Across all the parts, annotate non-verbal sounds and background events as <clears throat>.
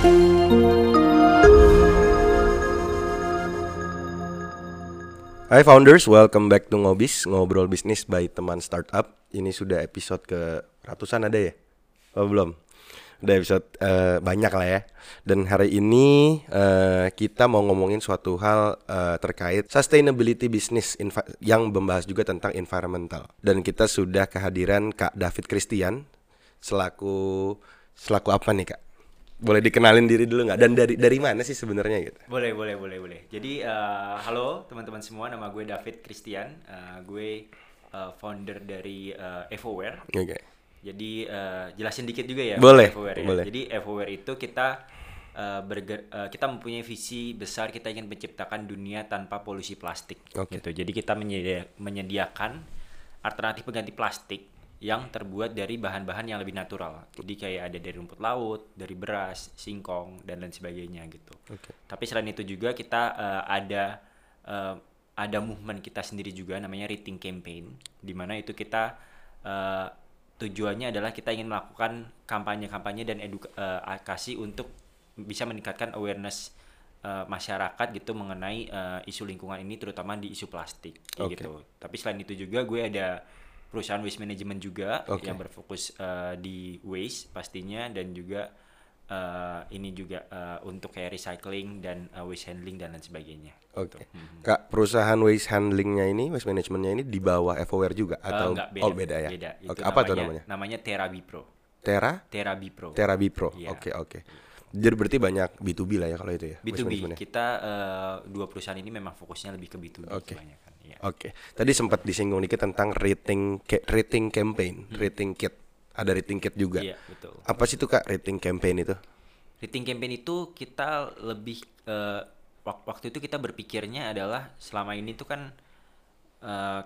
Hai founders, welcome back to Ngobis, ngobrol bisnis by teman startup. Ini sudah episode ke ratusan ada ya? Oh belum? Udah episode eh, banyak lah ya. Dan hari ini eh, kita mau ngomongin suatu hal eh, terkait sustainability infa- yang membahas juga tentang environmental. Dan kita sudah kehadiran Kak David Christian selaku selaku apa nih Kak? Boleh dikenalin diri dulu nggak? Dan dari dari mana sih sebenarnya gitu? Boleh, boleh, boleh, boleh. Jadi eh, halo teman-teman semua, nama gue David Christian. Eh, gue eh, founder dari eh, Evoware. Oke. Jadi eh, jelasin dikit juga ya. Boleh, Evoware ya. boleh. Jadi Evoware itu kita eh, berger- eh, kita mempunyai visi besar kita ingin menciptakan dunia tanpa polusi plastik. Oke. Gitu. Jadi kita menyedia- menyediakan alternatif pengganti plastik yang terbuat dari bahan-bahan yang lebih natural. Jadi kayak ada dari rumput laut, dari beras, singkong dan lain sebagainya gitu. Oke. Tapi selain itu juga kita eh, ada eh, ada movement kita sendiri juga namanya Rating Campaign di mana itu kita eh, tujuannya adalah kita ingin melakukan kampanye-kampanye dan edukasi untuk bisa meningkatkan awareness eh, masyarakat gitu mengenai eh, isu lingkungan ini terutama di isu plastik Oke. gitu. Tapi selain itu juga gue ada perusahaan waste management juga Oke. yang berfokus eh, di waste pastinya dan juga eh, ini juga eh, untuk kayak recycling dan eh, waste handling dan lain sebagainya. Oke. Hmm. Kak, perusahaan waste handlingnya ini, waste managementnya ini di bawah Evoware juga atau enggak, oh beda ya? Beda. Oke, Itu apa tuh namanya? Namanya Terabi Pro. Tera, Terabi Pro. Terabi Pro. Iya. Oke, oke. Jadi berarti banyak B2B lah ya kalau itu ya. waste B2B. managementnya. Kita eh, dua perusahaan ini memang fokusnya lebih ke B2B Oke. kebanyakan. Oke. Tadi sempat disinggung dikit tentang rating rating campaign, rating kit. Ada rating kit juga. Hmm. Iya, betul. Apa sih tuh Kak rating campaign itu? Rating campaign itu kita lebih wak- waktu itu kita berpikirnya adalah selama ini tuh kan eh,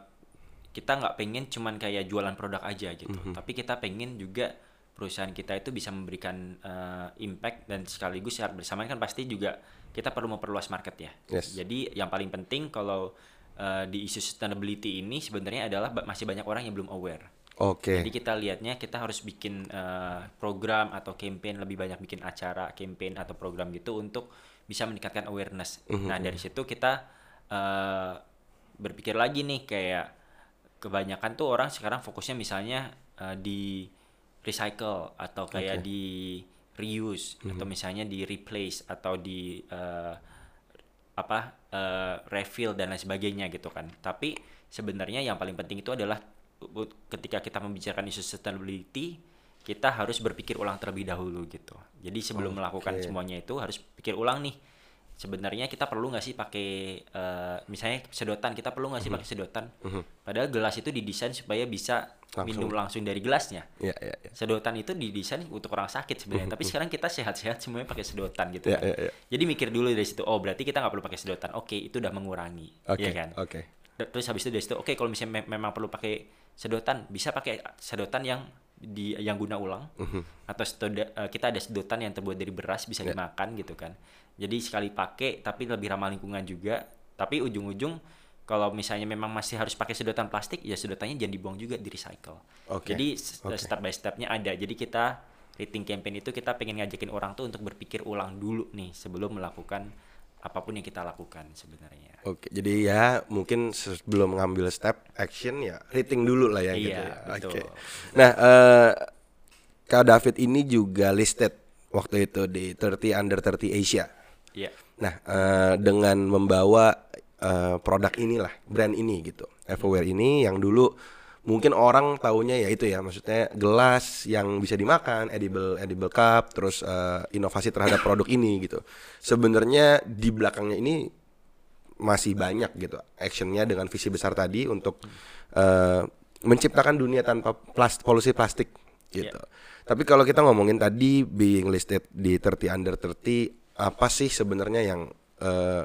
kita nggak pengen cuman kayak jualan produk aja gitu, Mhm. tapi kita pengen juga perusahaan kita itu bisa memberikan eh, impact dan sekaligus secara bersamaan kan pasti juga kita perlu memperluas market ya. Yes. Jadi yang paling penting kalau eh, di isu sustainability ini sebenarnya adalah masih banyak orang yang belum aware. Oke. Jadi kita lihatnya kita harus bikin eh, program atau campaign lebih banyak bikin acara, campaign atau program gitu untuk bisa meningkatkan awareness. Mhm, Nah dari situ kita eh, berpikir lagi nih kayak kebanyakan tuh orang sekarang fokusnya misalnya eh, di recycle atau kayak Oke. di reuse atau misalnya di replace atau di eh, apa eh, refill dan lain sebagainya gitu kan. Tapi sebenarnya yang paling penting itu adalah ketika kita membicarakan isu sustainability kita harus berpikir ulang terlebih dahulu gitu. Jadi sebelum melakukan Oke. semuanya itu harus pikir ulang nih. Sebenarnya kita perlu nggak sih pakai eh, misalnya sedotan kita perlu nggak sih pakai sedotan? Padahal gelas itu didesain supaya bisa Langsung. minum langsung dari gelasnya. Iya, iya, iya. Sedotan itu didesain untuk orang sakit sebenarnya, tapi sekarang kita sehat-sehat semuanya pakai sedotan gitu Iya, kan. iya, iya. Jadi mikir dulu dari situ, oh berarti kita nggak perlu pakai sedotan. Oke, itu udah mengurangi, Oke. ya kan? Oke. D- Terus habis itu dari situ, oke kalau misalnya me- memang perlu pakai sedotan, bisa pakai sedotan yang di yang guna ulang Mhm. atau sedoda- eh, kita ada sedotan yang terbuat dari beras bisa Ya. dimakan gitu kan. Jadi sekali pakai tapi lebih ramah lingkungan juga. Tapi ujung-ujung kalau misalnya memang masih harus pakai sedotan plastik, ya sedotannya jangan dibuang juga di recycle. Oke. Jadi Oke. step by stepnya ada. Jadi kita rating campaign itu kita pengen ngajakin orang tuh untuk berpikir ulang dulu nih sebelum melakukan apa pun yang kita lakukan sebenarnya. Oke, jadi ya mungkin sebelum ngambil step action ya rating dulu lah ya gitu Iya, ya. betul. Oke. Nah, eh Kak David ini juga listed waktu itu di 30 under 30 Asia. Iya. Nah, eh, dengan membawa eh, produk inilah, brand ini gitu. Everywhere ini yang dulu mungkin orang taunya ya itu ya, maksudnya gelas yang bisa dimakan, edible edible cup, terus eh, inovasi terhadap <coughs> produk ini gitu. Sebenarnya di belakangnya ini masih banyak gitu actionnya dengan visi besar tadi untuk eh, menciptakan dunia tanpa plas- polusi plastik gitu. Tapi kalau kita ngomongin tadi being listed di 30 under 30 apa sih sebenarnya yang eh,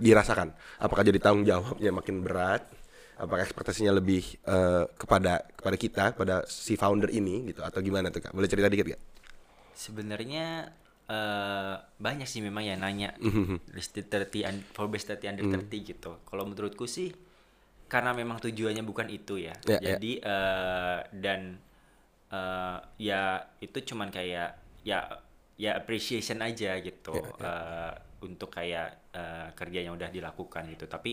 dirasakan? Apakah jadi tanggung jawabnya makin berat? Apakah ekspektasinya lebih eh, kepada kepada kita, kepada si founder ini gitu atau gimana tuh Kak? Boleh cerita dikit gak? Sebenarnya eh, banyak sih memang yang nanya listed 30 un- Forbes 30 under 30 gitu. Kalau menurutku sih karena memang tujuannya bukan itu ya. Ya, ya. Jadi eh, dan eh, ya itu cuman kayak ya ya appreciation aja gitu Ya, ya. eh, untuk kayak eh, kerja yang udah dilakukan gitu. Tapi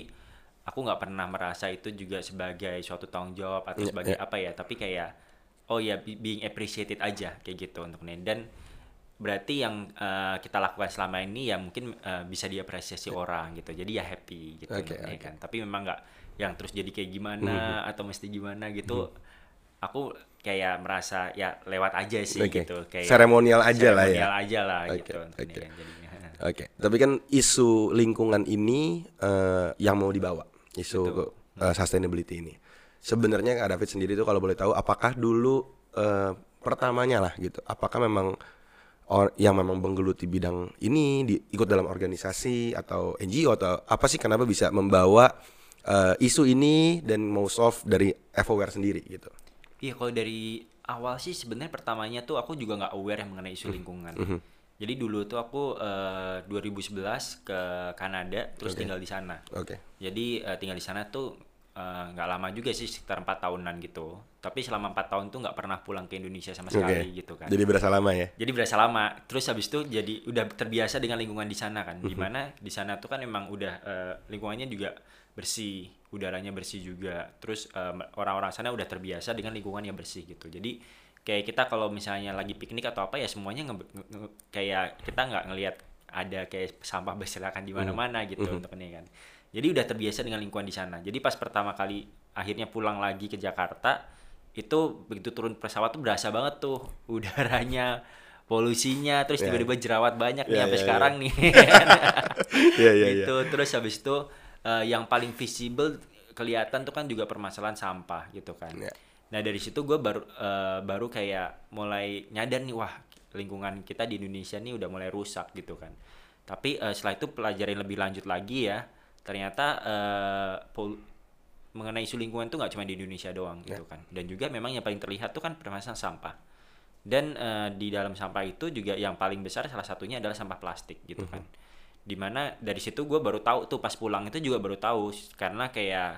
aku nggak pernah merasa itu juga sebagai suatu tanggung jawab atau Ya, sebagai ya. apa ya tapi kayak oh ya be- being appreciated aja kayak gitu untuk ini. Dan berarti yang eh, kita lakukan selama ini ya mungkin eh, bisa diapresiasi orang gitu. Jadi ya happy gitu ini oke. kan. Tapi memang nggak yang terus jadi kayak gimana atau mesti gimana gitu aku kayak merasa ya lewat aja sih Oke. gitu kayak Seremonial aja lah ya. seremonial aja lah Oke, gitu ini oke. <laughs> Oke, tapi kan isu lingkungan ini eh, yang mau dibawa, isu eh, sustainability ini. Sebenarnya Kak David sendiri tuh kalau boleh tahu, apakah dulu eh, pertamanya lah gitu, apakah memang or, yang memang menggeluti bidang ini di, ikut dalam organisasi atau NGO atau apa sih kenapa bisa membawa eh, isu ini dan mau solve dari FOWare sendiri gitu? Iya kalau dari awal sih sebenarnya pertamanya tuh aku juga nggak aware yang mengenai isu lingkungan. Jadi dulu tuh aku eh, 2011 ke Kanada terus tinggal di sana. Oke, Jadi eh, tinggal di sana tuh eh, nggak lama juga sih sekitar empat tahunan gitu. Tapi selama empat tahun tuh nggak pernah pulang ke Indonesia sama sekali gitu kan. Jadi berasa lama ya? Jadi berasa lama. Terus habis itu jadi udah terbiasa dengan lingkungan di sana kan. Di mana di sana tuh kan emang udah eh, lingkungannya juga bersih, udaranya bersih juga. Terus eh, orang-orang sana udah terbiasa dengan lingkungan yang bersih gitu. Jadi kayak kita kalau misalnya lagi piknik atau apa ya semuanya nge- nge- nge- kayak kita nggak ngelihat ada kayak sampah berserakan di mana-mana gitu untuk ini kan. Jadi udah terbiasa dengan lingkungan di sana. Jadi pas pertama kali akhirnya pulang lagi ke Jakarta itu begitu turun pesawat tuh berasa banget tuh udaranya polusinya terus Ya. tiba-tiba jerawat banyak nih Ya, sampai ya, sekarang nih <laughs> <laughs> Iya iya iya. gitu terus habis itu eh, yang paling visible kelihatan tuh kan juga permasalahan sampah gitu kan Ya. nah dari situ gue baru eh, baru kayak mulai nyadar nih wah lingkungan kita di Indonesia nih udah mulai rusak gitu kan tapi eh, setelah itu pelajarin lebih lanjut lagi ya ternyata eh, pol- mengenai isu lingkungan tuh nggak cuma di Indonesia doang gitu kan. Dan juga memang yang paling terlihat tuh kan permasalahan sampah. Dan eh, di dalam sampah itu juga yang paling besar salah satunya adalah sampah plastik gitu kan. Di mana dari situ gue baru tahu tuh pas pulang itu juga baru tahu. Karena kayak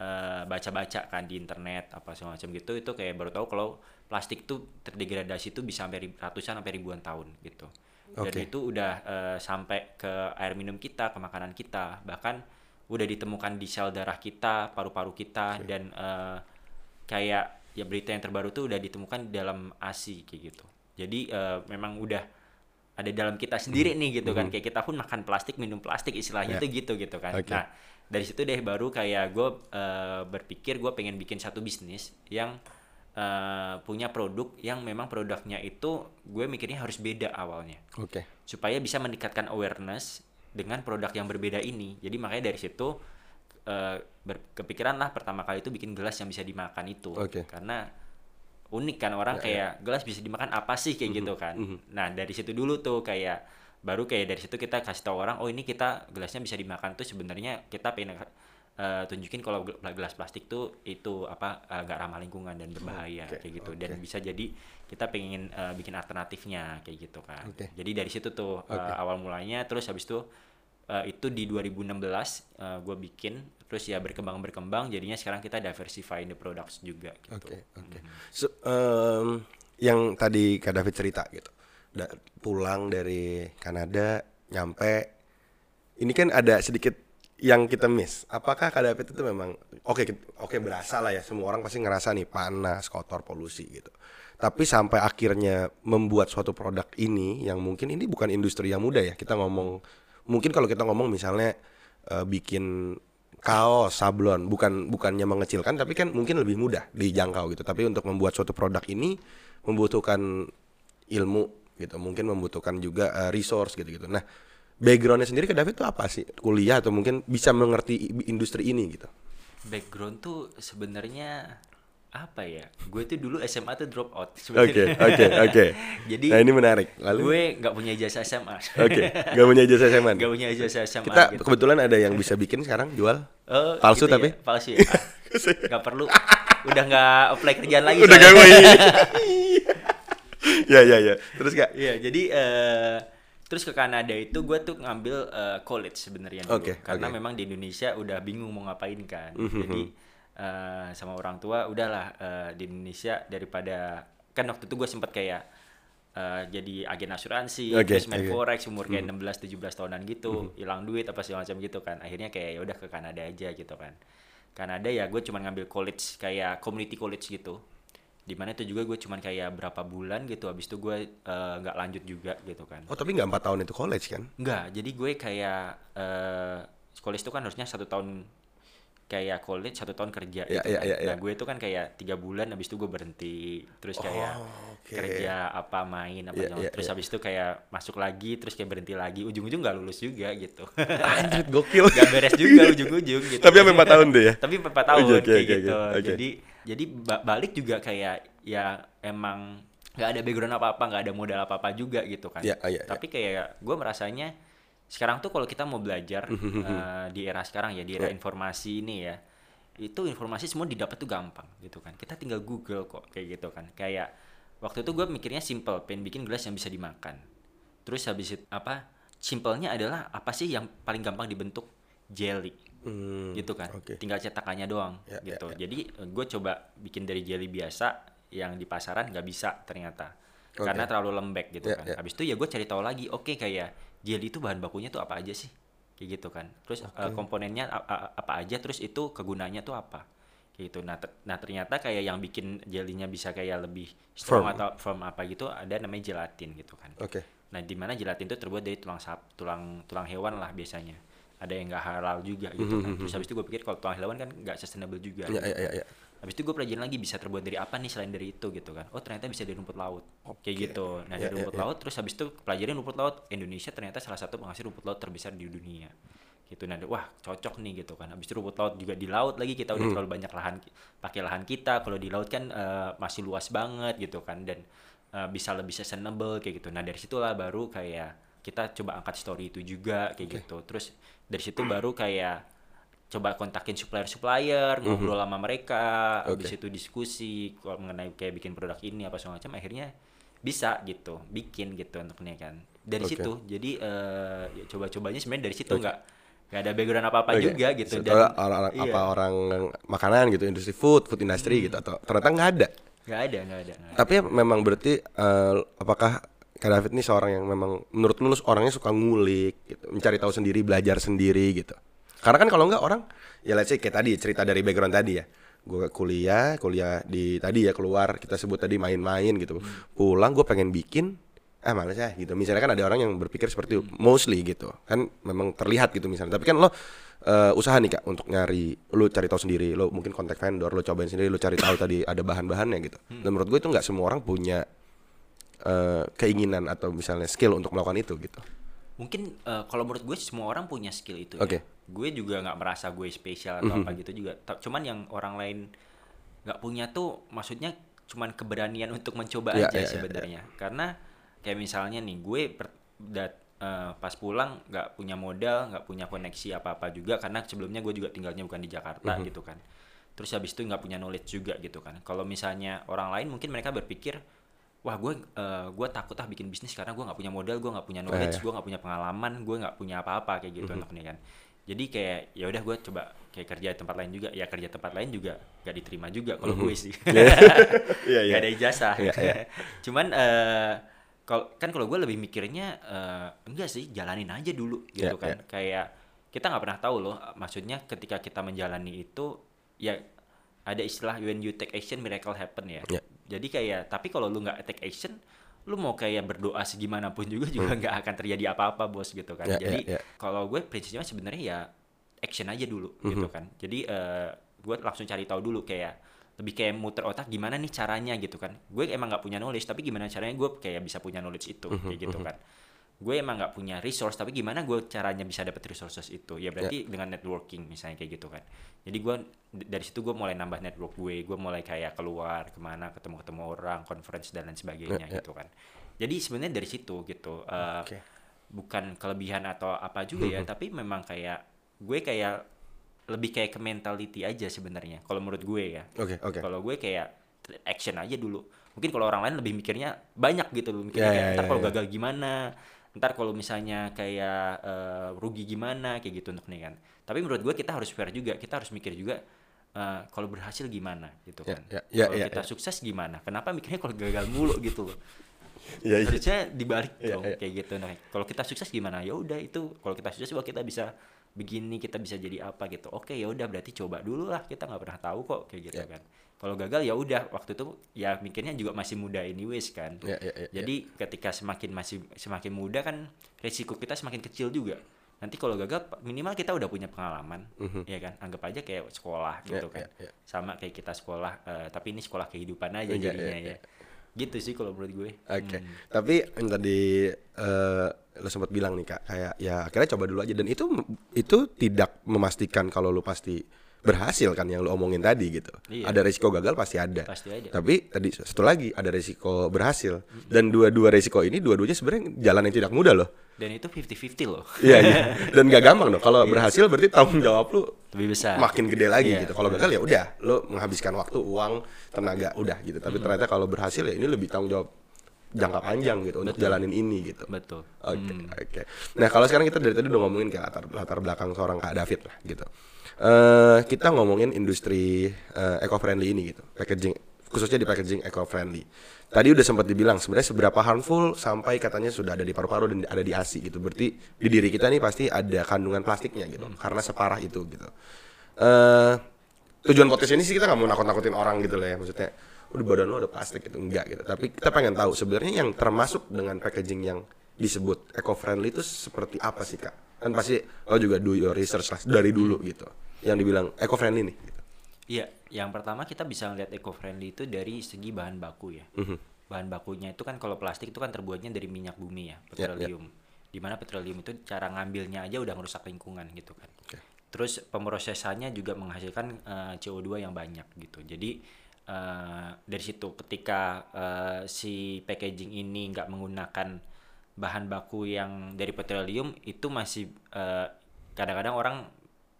eh, baca-baca kan di internet apa segala macam gitu itu kayak baru tahu kalau plastik tuh terdegradasi tuh bisa sampai ratusan sampai ribuan tahun gitu dan Oke. itu udah eh, sampai ke air minum kita ke makanan kita bahkan udah ditemukan di sel darah kita paru-paru kita dan eh, kayak ya berita yang terbaru tuh udah ditemukan di dalam ASI kayak gitu. Jadi eh, memang udah ada dalam kita sendiri nih gitu kan. Kayak kita pun makan plastik, minum plastik istilahnya Ya. tuh gitu gitu kan. Oke. Nah, dari situ deh baru kayak gue berpikir gue pengen bikin satu bisnis yang eh, punya produk yang memang produknya itu gue mikirnya harus beda awalnya Oke. supaya bisa meningkatkan awareness dengan produk yang berbeda ini. Jadi makanya dari situ eh, berkepikiran lah pertama kali itu bikin gelas yang bisa dimakan itu. Oke. Karena unik kan orang kayak gelas bisa dimakan apa sih kayak gitu kan. Nah, dari situ dulu tuh kayak baru kayak dari situ kita kasih tahu orang oh ini kita gelasnya bisa dimakan tuh sebenarnya kita pengen eh, tunjukin kalau gel- gelas plastik tuh itu apa eh, nggak ramah lingkungan dan berbahaya Oke, kayak gitu oke. dan bisa jadi kita pengen eh, bikin alternatifnya kayak gitu kan Oke. jadi dari situ tuh Oke. awal mulanya terus habis itu eh, itu di 2016 gue bikin terus ya berkembang berkembang jadinya sekarang kita diversify the products juga gitu. Oke, oke. So, em, yang tadi Kak David cerita gitu. Da- pulang dari Kanada nyampe ini kan ada sedikit yang kita miss. Apakah Kak David itu memang oke kit- oke berasa lah ya semua orang pasti ngerasa nih panas, kotor, polusi gitu. Tapi sampai akhirnya membuat suatu produk ini yang mungkin ini bukan industri yang mudah ya. Kita ngomong mungkin kalau kita ngomong misalnya eh, bikin kaos, sablon, bukan bukannya mengecilkan tapi kan mungkin lebih mudah dijangkau gitu. Tapi untuk membuat suatu produk ini membutuhkan ilmu gitu, mungkin membutuhkan juga eh, resource gitu-gitu. Nah, backgroundnya sendiri ke David tuh apa sih? Kuliah atau mungkin bisa mengerti industri ini gitu? background tuh sebenarnya apa ya gue tuh dulu SMA tuh drop out Oke, oke, oke. <laughs> jadi Nah, ini menarik. Lalu gue nggak punya jasa SMA Oke, gak punya jasa SMA. nggak punya jasa SMA Kita gitu. kebetulan ada yang bisa bikin sekarang jual. Oh, Palsu gitu tapi? ya? palsu ya <laughs> nggak perlu udah nggak apply kerjaan lagi Udah gak mau. <laughs> Ya ya ya. Terus Kak. Iya, jadi eh, terus ke Kanada itu gue tuh ngambil eh, college sebenarnya dulu. Oke, karena oke. memang di Indonesia udah bingung mau ngapain kan. Mhm. Jadi eh, sama orang tua udahlah eh, di Indonesia daripada kan waktu itu gue sempat kayak eh, jadi agen asuransi Oke, terus main oke. forex umur kayak 16 17 tahunan gitu hilang duit apa segala macam gitu kan akhirnya kayak ya udah ke Kanada aja gitu kan Kanada ya gue cuma ngambil college kayak community college gitu di mana itu juga gue cuman kayak berapa bulan gitu habis itu gue eh, nggak lanjut juga gitu kan Oh tapi nggak empat tahun itu college kan? Enggak, jadi gue kayak eh college itu kan harusnya satu tahun kayak college satu tahun kerja Ya, gitu ya, kan. ya, ya. Nah gue itu kan kayak tiga bulan habis itu gue berhenti terus kayak Oh, oke. kerja apa main apa segala- ya, terus ya. habis itu kayak masuk lagi terus kayak berhenti lagi ujung-ujung nggak lulus juga gitu Anjir gokil. <laughs> nggak beres juga ujung-ujung gitu Tapi sampai 4 tahun deh ya? tapi empat tahun Oke, oke, kayak oke, gitu oke. jadi jadi ba- balik juga kayak ya emang nggak ada background apa apa nggak ada modal apa apa juga gitu kan. Ya, ya, ya. tapi kayak gue merasanya sekarang tuh kalau kita mau belajar eh, di era sekarang ya di era Ya. informasi ini ya itu informasi semua didapat tuh gampang gitu kan. Kita tinggal Google kok kayak gitu kan. Kayak waktu itu gue mikirnya simple pengen bikin gelas yang bisa dimakan. Terus habis itu apa simpelnya adalah apa sih yang paling gampang dibentuk? Jelly Hmm, gitu kan Oke. tinggal cetakannya doang Ya, ya, gitu ya. jadi gue coba bikin dari jelly biasa yang di pasaran nggak bisa ternyata Oke. karena terlalu lembek gitu Ya, kan ya. habis itu ya gue cari tahu lagi oke kayak jelly itu bahan bakunya tuh apa aja sih kayak gitu kan terus eh, komponennya a- a- apa aja terus itu kegunaannya tuh apa kayak gitu nah ter- nah ternyata kayak yang bikin jellynya bisa kayak lebih strong Firm. atau firm apa gitu ada namanya gelatin gitu kan Oke. Nah, di mana gelatin itu terbuat dari tulang sap, tulang tulang hewan lah biasanya. Ada yang nggak halal juga gitu kan. Terus habis itu gue pikir kalau tulang hewan kan nggak sustainable juga. Ya, gitu ya, ya, kan. ya. Habis itu gue pelajarin lagi bisa terbuat dari apa nih selain dari itu gitu kan. Oh ternyata bisa dari rumput laut. Kayak gitu. Nah Ya, dari ya, rumput ya. laut terus habis itu pelajarin rumput laut. Indonesia ternyata salah satu penghasil rumput laut terbesar di dunia. Gitu nah wah cocok nih gitu kan. Habis itu rumput laut juga di laut lagi kita udah Hmm. terlalu banyak lahan pakai lahan kita. Kalau di laut kan eh, masih luas banget gitu kan dan eh, bisa lebih sustainable kayak gitu. Nah dari situlah baru kayak kita coba angkat story itu juga kayak gitu. Terus dari situ baru kayak coba kontakin supplier-supplier, ngobrol sama mereka, habis Oke. itu diskusi kalau mengenai kayak bikin produk ini apa segala macam akhirnya bisa gitu, bikin gitu untuknya kan. Dari Oke. situ. Jadi eh, ya coba-cobanya sebenarnya dari situ nggak nggak ada background apa-apa Oke. juga gitu Setelah orang, iya, apa orang makanan gitu, industri food, food industry gitu atau ternyata nggak ada. nggak ada, nggak ada. ada. Tapi memang berarti eh, apakah Kak David ini seorang yang memang menurut lu orangnya suka ngulik gitu, mencari tahu sendiri, belajar sendiri gitu. Karena kan kalau nggak orang ya let's say kayak tadi cerita dari background tadi ya. Gue kuliah, kuliah di tadi ya keluar kita sebut tadi main-main gitu. Pulang gue pengen bikin ah males ya gitu. Misalnya kan ada orang yang berpikir seperti mostly gitu. Kan memang terlihat gitu misalnya. Tapi kan lo eh, usaha nih Kak untuk nyari lu cari tahu sendiri, lo mungkin kontak vendor, lo cobain sendiri, lo cari tahu tadi ada bahan-bahannya gitu. Dan menurut gue itu nggak semua orang punya eh, keinginan atau misalnya skill untuk melakukan itu gitu. Mungkin eh, kalau menurut gue semua orang punya skill itu Oke. ya. Gue juga nggak merasa gue spesial atau apa gitu juga. Cuman yang orang lain nggak punya tuh maksudnya cuman keberanian <laughs> untuk mencoba Ya, aja ya, ya, sebenarnya. Karena kayak misalnya nih gue per- dat- eh, pas pulang nggak punya modal, nggak punya koneksi apa-apa juga karena sebelumnya gue juga tinggalnya bukan di Jakarta gitu kan. Terus habis itu nggak punya knowledge juga gitu kan. Kalau misalnya orang lain mungkin mereka berpikir wah gue eh, gue takut ah bikin bisnis karena gue nggak punya modal gue nggak punya knowledge ya. gue nggak punya pengalaman gue nggak punya apa-apa kayak gitu anaknya kan jadi kayak ya udah gue coba kayak kerja di tempat lain juga ya kerja tempat lain juga gak diterima juga kalau gue sih <laughs> Iya, iya. Gak ada ijazah Iya, iya. cuman eh kalau kan kalau gue lebih mikirnya eh, enggak sih jalanin aja dulu gitu Iya, kan iya. kayak kita nggak pernah tahu loh maksudnya ketika kita menjalani itu ya ada istilah when you take action miracle happen ya Iya. Jadi kayak tapi kalau lu nggak take action lu mau kayak berdoa segimanapun juga juga nggak akan terjadi apa-apa bos gitu kan. Ya, jadi ya, ya. kalau gue prinsipnya sebenarnya ya action aja dulu gitu kan. Jadi eh, gue langsung cari tahu dulu kayak lebih kayak muter otak gimana nih caranya gitu kan. Gue emang nggak punya knowledge tapi gimana caranya gue kayak bisa punya knowledge itu kayak gitu kan gue emang nggak punya resource tapi gimana gue caranya bisa dapet resources itu ya berarti dengan networking misalnya kayak gitu kan jadi gue dari situ gue mulai nambah network gue gue mulai kayak keluar ke mana ketemu ketemu orang conference dan lain sebagainya Ya, ya. gitu kan jadi sebenarnya dari situ gitu Eh, Oke. bukan kelebihan atau apa juga ya tapi memang kayak gue kayak lebih kayak ke mentality aja sebenarnya kalau menurut gue ya Oke, oke. kalau gue kayak action aja dulu mungkin kalau orang lain lebih mikirnya banyak gitu loh mikirnya Ya, kayak ya, ntar ya, kalau ya. gagal gimana ntar kalau misalnya kayak eh, rugi gimana kayak gitu untuk nih kan. Tapi menurut gue kita harus fair juga kita harus mikir juga eh, kalau berhasil gimana gitu Ya, kan. ya, ya, kalau ya, kita ya. sukses gimana? Kenapa mikirnya kalau gagal mulu gitu loh? Iya, <laughs> iya. harusnya dibalik Iya, dong iya. kayak gitu. Nah kalau kita sukses gimana? Ya udah itu kalau kita sukses wah kita bisa begini kita bisa jadi apa gitu. Oke ya udah berarti coba dulu lah. Kita nggak pernah tahu kok kayak gitu Iya. kan kalau gagal ya udah. Waktu itu ya mikirnya juga masih muda anyways kan. Iya, iya, iya, jadi ketika semakin masih semakin muda kan resiko kita semakin kecil juga. Nanti kalau gagal minimal kita udah punya pengalaman ya kan? Anggap aja kayak sekolah gitu Mhm. Iya, kan. iya, iya. sama kayak kita sekolah eh, tapi ini sekolah kehidupan aja Iya, jadinya iya, ya. gitu sih kalau menurut gue. Oke, Hmm. tapi yang tadi eh, lo sempat bilang nih kak, kayak ya akhirnya coba dulu aja. Dan itu itu tidak memastikan kalau lo pasti berhasil kan yang lo omongin tadi gitu. Iya. Ada resiko gagal pasti ada. Pasti ada. Tapi tadi satu lagi ada resiko berhasil dan dua-dua resiko ini dua-duanya sebenarnya jalan yang tidak mudah loh. dan itu 50-50 loh Iya iya. <laughs> Dan gak gampang dong. Kalau berhasil berarti tanggung jawab lo lebih besar makin gede lagi Iya. gitu. Kalau gagal ya udah, lo menghabiskan waktu, uang, tenaga, udah gitu. Tapi ternyata kalau berhasil ya ini lebih tanggung jawab jangka panjang gitu untuk jalanin ini gitu. betul Oke, oke. Nah, kalau sekarang kita dari tadi udah ngomongin kayak latar, latar belakang seorang Kak David lah gitu. Eh kita ngomongin industri eh, eco-friendly ini gitu. Packaging khususnya di packaging eco-friendly. Tadi udah sempat dibilang sebenarnya seberapa harmful sampai katanya sudah ada di paru-paru dan ada di ASI gitu. Berarti di diri kita nih pasti ada kandungan plastiknya gitu. Karena separah itu gitu. Eh tujuan podcast ini sih kita nggak mau nakut-nakutin orang gitu lah ya maksudnya udah badan lo ada plastik gitu enggak gitu tapi kita pengen tahu sebenarnya yang termasuk dengan packaging yang disebut eco friendly itu seperti apa sih kak kan pasti lo juga do your research lah dari dulu gitu yang dibilang eco friendly nih gitu. Iya, yang pertama kita bisa melihat eco-friendly itu dari segi bahan baku ya. Mhm. Bahan bakunya itu kan kalau plastik itu kan terbuatnya dari minyak bumi ya, petroleum. Di mana petroleum itu cara ngambilnya aja udah merusak lingkungan gitu kan. Oke. Terus pemrosesannya juga menghasilkan eh, CO2 yang banyak gitu. Jadi eh, dari situ. Ketika eh, si packaging ini nggak menggunakan bahan baku yang dari petroleum itu masih eh, kadang-kadang orang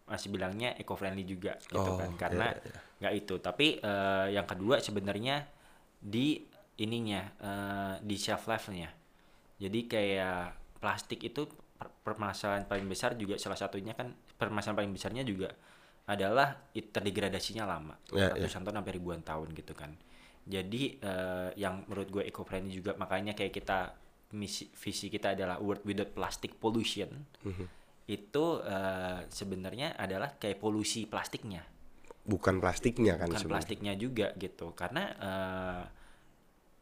masih bilangnya eco friendly juga gitu Oh, kan. iya, karena iya, iya. nggak itu. Tapi eh, yang kedua sebenarnya di ininya eh, di shelf life-nya. Jadi kayak plastik itu per- permasalahan paling besar juga salah satunya kan permasalahan paling besarnya juga adalah terdegradasinya lama. Ya, ya. ratusan tahun sampai ribuan tahun gitu kan. Jadi eh, yang menurut gue eco friendly juga makanya kayak kita misi visi kita adalah world without plastic pollution Mhm. itu eh, sebenarnya adalah kayak polusi plastiknya. Bukan plastiknya kan bukan plastiknya juga gitu. Karena eh,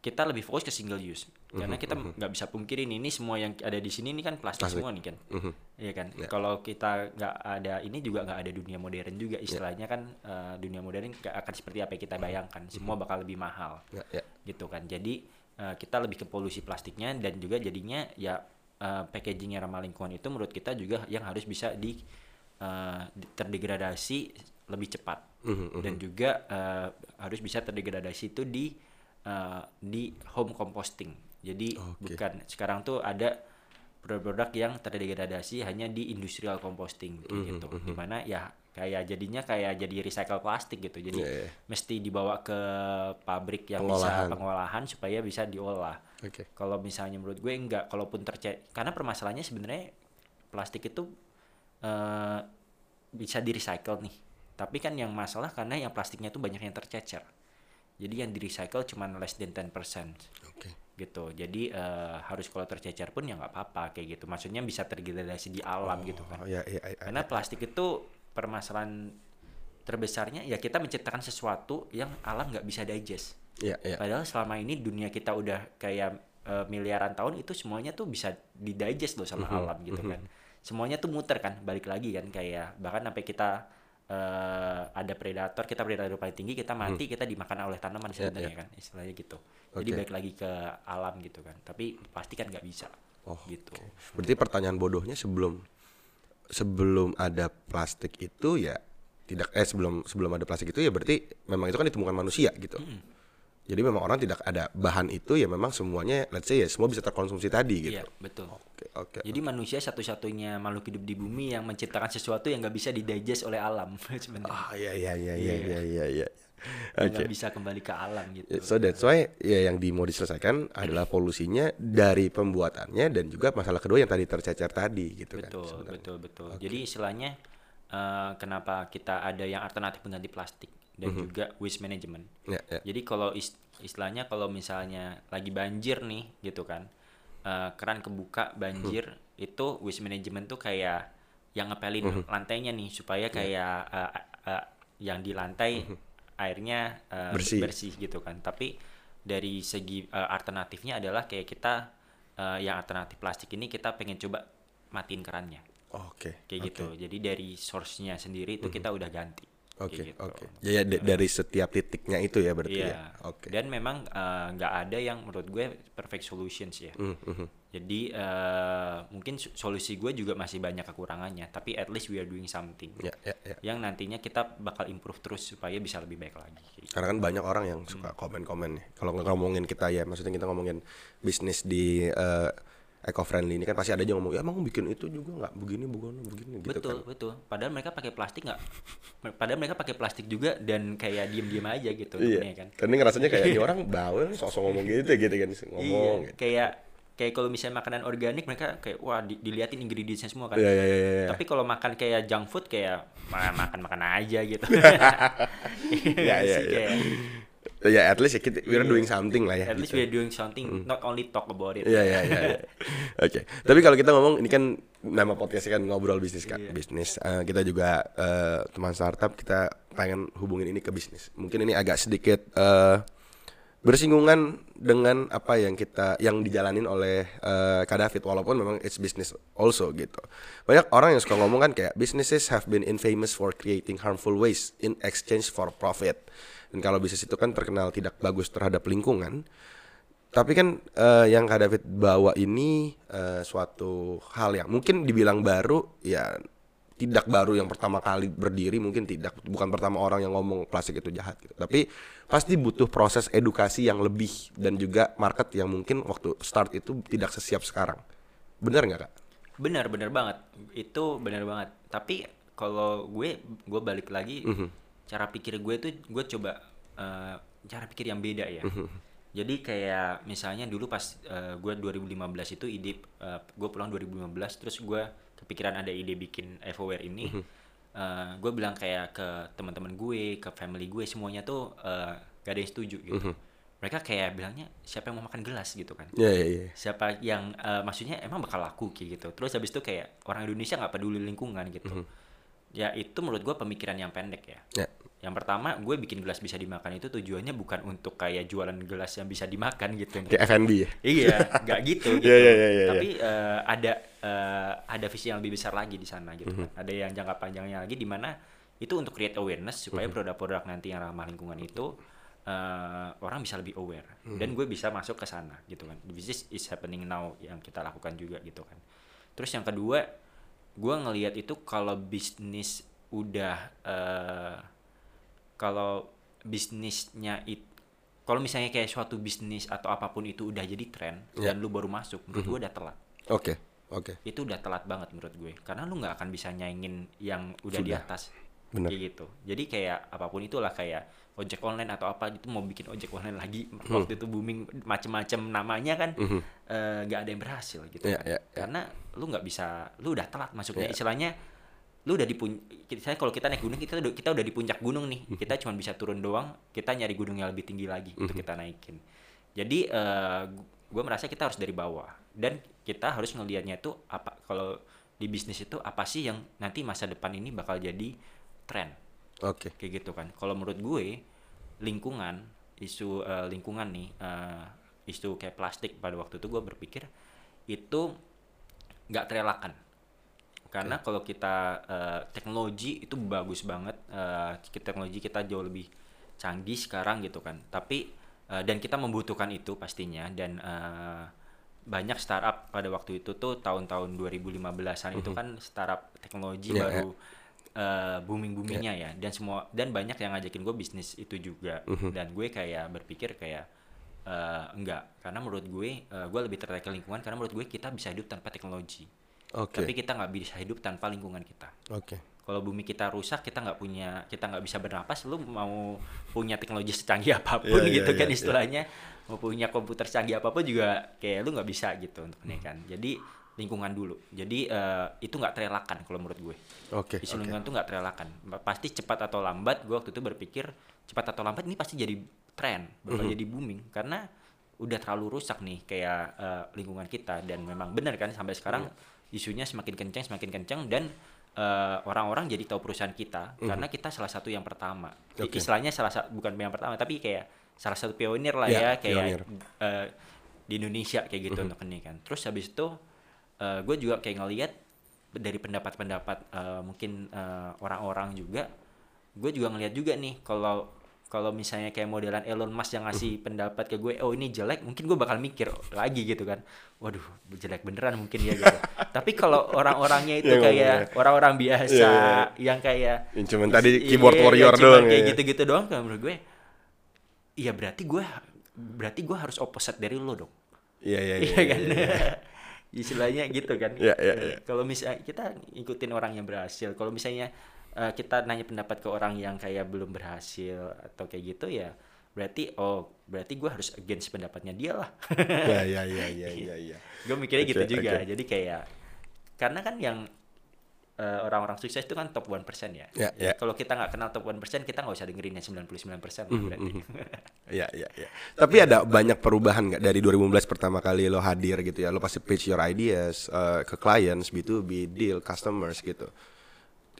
kita lebih fokus ke single use. Karena kita nggak bisa pungkirin ini semua yang ada di sini ini kan plastik, Plastik. semua nih kan. Mhm. Iya kan? Kalau kita nggak ada ini juga nggak ada dunia modern juga. Istilahnya kan eh, dunia modern nggak akan seperti apa yang kita bayangkan. Semua bakal lebih mahal. Ya, ya. gitu kan. Jadi eh, kita lebih ke polusi plastiknya dan juga jadinya ya eh, packaging yang ramah lingkungan itu menurut kita juga yang harus bisa di di- terdegradasi lebih cepat. Mhm, dan juga eh, harus bisa terdegradasi itu di eh, di home composting jadi Oke. bukan sekarang tuh ada produk-produk yang terdegradasi hanya di industrial composting kayak Mhm, gitu di mana ya kayak jadinya kayak jadi recycle plastik gitu jadi Iya, iya. mesti dibawa ke pabrik yang Pengolahan. bisa pengolahan supaya bisa diolah Oke. kalau misalnya menurut gue enggak kalaupun terce karena permasalahannya sebenarnya plastik itu eh, bisa di recycle nih tapi kan yang masalah karena yang plastiknya itu banyak yang tercecer jadi yang di recycle cuma less than 10% Oke. gitu. Jadi eh, harus kalau tercecer pun ya nggak apa-apa kayak gitu. Maksudnya bisa terdegradasi di alam gitu kan. Oh, ya, ya, ya, karena plastik itu permasalahan terbesarnya ya kita menciptakan sesuatu yang alam nggak bisa digest. Ya, ya. Padahal selama ini dunia kita udah kayak eh, miliaran tahun itu semuanya tuh bisa didigest loh sama alam gitu kan. Semuanya tuh muter kan, balik lagi kan kayak bahkan sampai kita eh, ada predator, kita predator paling tinggi, kita mati, kita dimakan oleh tanaman sebenarnya kan, istilahnya gitu. Jadi Oke. balik lagi ke alam gitu kan. Tapi pasti kan nggak bisa. Oh, gitu. Berarti pertanyaan bodohnya sebelum sebelum ada plastik itu ya tidak eh sebelum sebelum ada plastik itu ya berarti memang itu kan ditemukan manusia gitu. Jadi memang orang tidak ada bahan itu ya memang semuanya let's say ya semua bisa terkonsumsi tadi gitu. Iya, betul. Oke, oke. Jadi manusia satu-satunya makhluk hidup di bumi yang menciptakan sesuatu yang nggak bisa didigest oleh alam <laughs> sebenarnya. Ah iya iya iya iya iya iya iya. Yang Oke. nggak bisa kembali ke alam gitu. So that's why ya yang di mau diselesaikan adalah polusinya dari pembuatannya dan juga masalah kedua yang tadi tercecer tadi gitu kan. betul sebenarnya. betul betul jadi istilahnya eh, kenapa kita ada yang alternatif mengganti plastik dan juga waste management. Ya, ya. jadi kalau is- istilahnya kalau misalnya lagi banjir nih gitu kan eh, keran kebuka banjir itu waste management tuh kayak yang ngepelin lantainya nih supaya kayak eh, eh, yang di lantai airnya eh, Bersih. gitu kan. Tapi dari segi eh, alternatifnya adalah kayak kita eh, yang alternatif plastik ini kita pengen coba matiin kerannya. Oke. kayak gitu. jadi dari source-nya sendiri itu kita udah ganti. Oke, gitu. oke. Ya, ya, d- dari setiap titiknya itu ya berarti Iya. ya. Oke. Dan memang eh, nggak ada yang menurut gue perfect solutions ya. Hmm, mhm. Jadi eh, mungkin so- solusi gue juga masih banyak kekurangannya, tapi at least we are doing something. Ya, ya, ya. Yang nantinya kita bakal improve terus supaya bisa lebih baik lagi. gitu. Karena kan banyak orang yang suka komen-komen nih. Kalau nggak ngomongin kita ya, maksudnya kita ngomongin bisnis di eh, eco friendly ini kan pasti ada aja ngomong, ya emang bikin itu juga nggak begini, begini, begini gitu betul, kan. betul. Padahal mereka pakai plastik nggak? Padahal mereka pakai plastik juga dan kayak diem-diem aja gitu Iya. kan. Ini ngerasanya kayak ini orang bawel sosok ngomong gitu gitu kan ngomong iya, gitu. kayak kayak kalau misalnya makanan organik mereka kayak wah di- diliatin ingredientsnya semua kan. Iya, iya, iya, iya. Tapi kalau makan kayak junk food kayak ma- makan makan aja gitu. <laughs> <laughs> Iya, iya, Sih, iya. Ya at least ya kita we're doing something lah ya. At least gitu. we're doing something, not only talk about it. Iya iya iya. iya. <laughs> Oke. Tapi kalau kita ngomong ini kan nama podcastnya kan ngobrol bisnis kan, Iya. bisnis. Eh, kita juga eh, teman startup kita pengen hubungin ini ke bisnis. Mungkin ini agak sedikit eh, bersinggungan dengan apa yang kita yang dijalanin oleh eh, Kak David walaupun memang it's business also gitu. Banyak orang yang suka ngomong kan kayak businesses have been infamous for creating harmful waste in exchange for profit. Dan kalau bisnis itu kan terkenal tidak bagus terhadap lingkungan, tapi kan eh, yang Kak David bawa ini eh, suatu hal yang mungkin dibilang baru ya tidak baru yang pertama kali berdiri mungkin tidak bukan pertama orang yang ngomong plastik itu jahat gitu. Tapi pasti butuh proses edukasi yang lebih dan juga market yang mungkin waktu start itu tidak sesiap sekarang. Benar nggak Kak? Benar, benar banget. Itu benar banget. Tapi kalau gue gue balik lagi Mhm. cara pikir gue tuh gue coba eh, cara pikir yang beda ya. Mhm. Jadi kayak misalnya dulu pas eh, gue 2015 itu ide eh, gue pulang 2015 terus gue kepikiran ada ide bikin Evoware ini. Mhm. Eh, gue bilang kayak ke teman-teman gue, ke family gue semuanya tuh eh, gak ada yang setuju gitu. Mhm. Mereka kayak bilangnya siapa yang mau makan gelas gitu kan Iya iya iya. siapa yang eh, maksudnya emang bakal laku kayak gitu terus habis itu kayak orang Indonesia nggak peduli lingkungan gitu Mhm. ya itu menurut gue pemikiran yang pendek ya Ya. Yang pertama gue bikin gelas bisa dimakan itu tujuannya bukan untuk kayak jualan gelas yang bisa dimakan gitu Kayak F&B ya. iya nggak <laughs> gitu gitu Iya, iya, iya, iya, tapi eh, ada eh, ada visi yang lebih besar lagi di sana gitu Mhm. kan ada yang jangka panjangnya lagi di mana itu untuk create awareness supaya Mhm. produk-produk nanti yang ramah lingkungan itu eh, orang bisa lebih aware Mhm. dan gue bisa masuk ke sana gitu kan which is, is happening now yang kita lakukan juga gitu kan terus yang kedua gue ngelihat itu kalau bisnis udah eh, kalau bisnisnya itu kalau misalnya kayak suatu bisnis atau apa pun itu udah jadi tren Ya. dan lu baru masuk menurut gue udah telat Oke. Oke. itu udah telat banget menurut gue karena lu nggak akan bisa nyaingin yang udah di Sudah. atas Bener. kayak gitu jadi kayak apa pun itulah kayak ojek online atau apa itu mau bikin ojek online lagi waktu itu booming macem-macem namanya kan eh, nggak ada yang berhasil gitu Iya, kan. iya, iya. karena lu nggak bisa lu udah telat masuknya Iya. istilahnya lu udah di pun saya kalau kita naik gunung kita udah kita udah di puncak gunung nih Mhm. kita cuma bisa turun doang kita nyari gunung yang lebih tinggi lagi untuk Mhm. kita naikin jadi eh, gue merasa kita harus dari bawah dan kita harus ngelihatnya itu apa kalau di bisnis itu apa sih yang nanti masa depan ini bakal jadi tren Oke. kayak gitu kan kalau menurut gue lingkungan isu eh, lingkungan nih eh, isu kayak plastik pada waktu itu gue berpikir itu nggak terelakkan karena kalau kita eh, teknologi itu bagus banget eh, teknologi kita jauh lebih canggih sekarang gitu kan. Tapi eh, dan kita membutuhkan itu pastinya. Dan eh, banyak startup pada waktu itu tuh tahun-tahun 2015-an itu kan startup teknologi Iya, baru eh, booming boomingnya ya. Dan semua dan banyak yang ngajakin gue bisnis itu juga. Mhm. dan gue kayak berpikir kayak eh, enggak. Karena menurut gue eh, gue lebih tertarik ke lingkungan. Karena menurut gue kita bisa hidup tanpa teknologi Oke. tapi kita nggak bisa hidup tanpa lingkungan kita Oke. kalau bumi kita rusak kita nggak punya kita nggak bisa bernapas lu mau punya teknologi secanggih apa pun Iya, iya, gitu kan iya, iya. istilahnya mau punya komputer secanggih apa pun juga kayak lu nggak bisa gitu untuk ini kan jadi lingkungan dulu jadi eh, itu nggak terelakkan kalau menurut gue Oke. isu oke. lingkungan tuh nggak terelakkan pasti cepat atau lambat gue waktu itu berpikir cepat atau lambat ini pasti jadi tren bakal jadi booming karena udah terlalu rusak nih kayak eh, lingkungan kita dan memang benar kan sampai sekarang isunya semakin kencang semakin kencang dan eh, orang-orang jadi tahu perusahaan kita karena kita salah satu yang pertama Oke. istilahnya salah satu bukan yang pertama tapi kayak salah satu pionir lah Ya, ya kayak pionir. eh, di Indonesia kayak gitu untuk ini kan terus habis itu gue juga kayak ngelihat dari pendapat-pendapat eh, mungkin eh, orang-orang juga gue juga ngelihat juga nih kalau kalau misalnya kayak modelan Elon Musk yang ngasih <laughs> pendapat ke gue oh ini jelek mungkin gue bakal mikir lagi gitu kan waduh jelek beneran mungkin ya gitu <laughs> tapi kalau orang-orangnya itu Ya, kayak ngomongnya. orang-orang biasa Iya, iya. yang kayak Yang cuman tadi Iya, keyboard yang warrior cuman doang kayak ya. gitu-gitu doang kan menurut gue iya berarti gue berarti gue harus opposite dari lo dong Iya iya iya kan <laughs> istilahnya gitu kan Iya, iya, iya. kalau misalnya kita ikutin orang yang berhasil kalau misalnya eh, kita nanya pendapat ke orang yang kayak belum berhasil atau kayak gitu ya berarti oh berarti gue harus against pendapatnya dia lah <laughs> Iya iya iya iya iya iya. gue mikirnya gitu Oke, juga oke. jadi kayak karena kan yang eh, orang-orang sukses itu kan top 1% ya, Ya, ya. kalau kita nggak kenal top 1% kita nggak usah dengerin yang 99% lah Mhm, berarti Iya iya iya. Tapi ada banyak perubahan nggak dari 2015 pertama kali lo hadir gitu ya? Lo pasti pitch your ideas eh, ke clients, B2B, deal, customers gitu.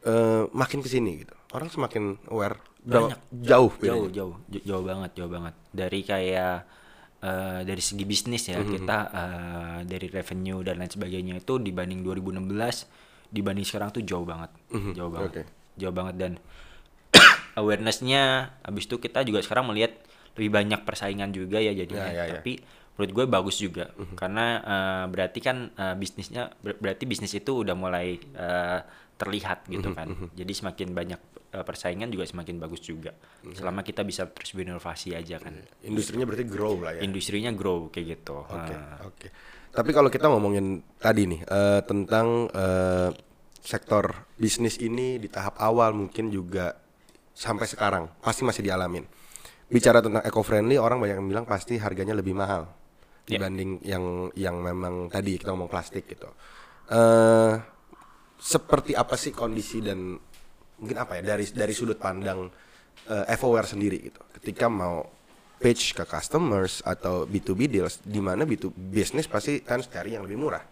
Eh, makin ke sini gitu. Orang semakin aware. Banyak. Jauh. jauh jauh j- jauh banget jauh banget dari kayak eh, dari segi bisnis ya kita eh, dari revenue dan lain sebagainya itu dibanding 2016 dibanding sekarang tuh jauh banget jauh banget. Oke. jauh banget dan <coughs> awarenessnya habis itu kita juga sekarang melihat lebih banyak persaingan juga ya jadinya Ya, ya, ya. tapi menurut gue bagus juga karena eh, berarti kan eh, bisnisnya ber- berarti bisnis itu udah mulai eh, terlihat gitu kan jadi semakin banyak eh, persaingan juga semakin bagus juga selama kita bisa terus berinovasi aja kan Industrinya berarti grow lah ya. industrinya grow kayak gitu Oke, Ah. oke. Tapi kalau kita ngomongin tadi nih eh, tentang eh, sektor bisnis ini di tahap awal mungkin juga sampai sekarang pasti masih dialamin. Bicara tentang eco friendly orang banyak yang bilang pasti harganya lebih mahal Ya. dibanding yang yang memang tadi kita ngomong plastik gitu. Eh seperti apa sih kondisi dan mungkin apa ya dari dari sudut pandang eh, FOWare sendiri gitu. Ketika mau pitch ke customers atau B2B deals di mana B2 bisnis pasti kan cari yang lebih murah.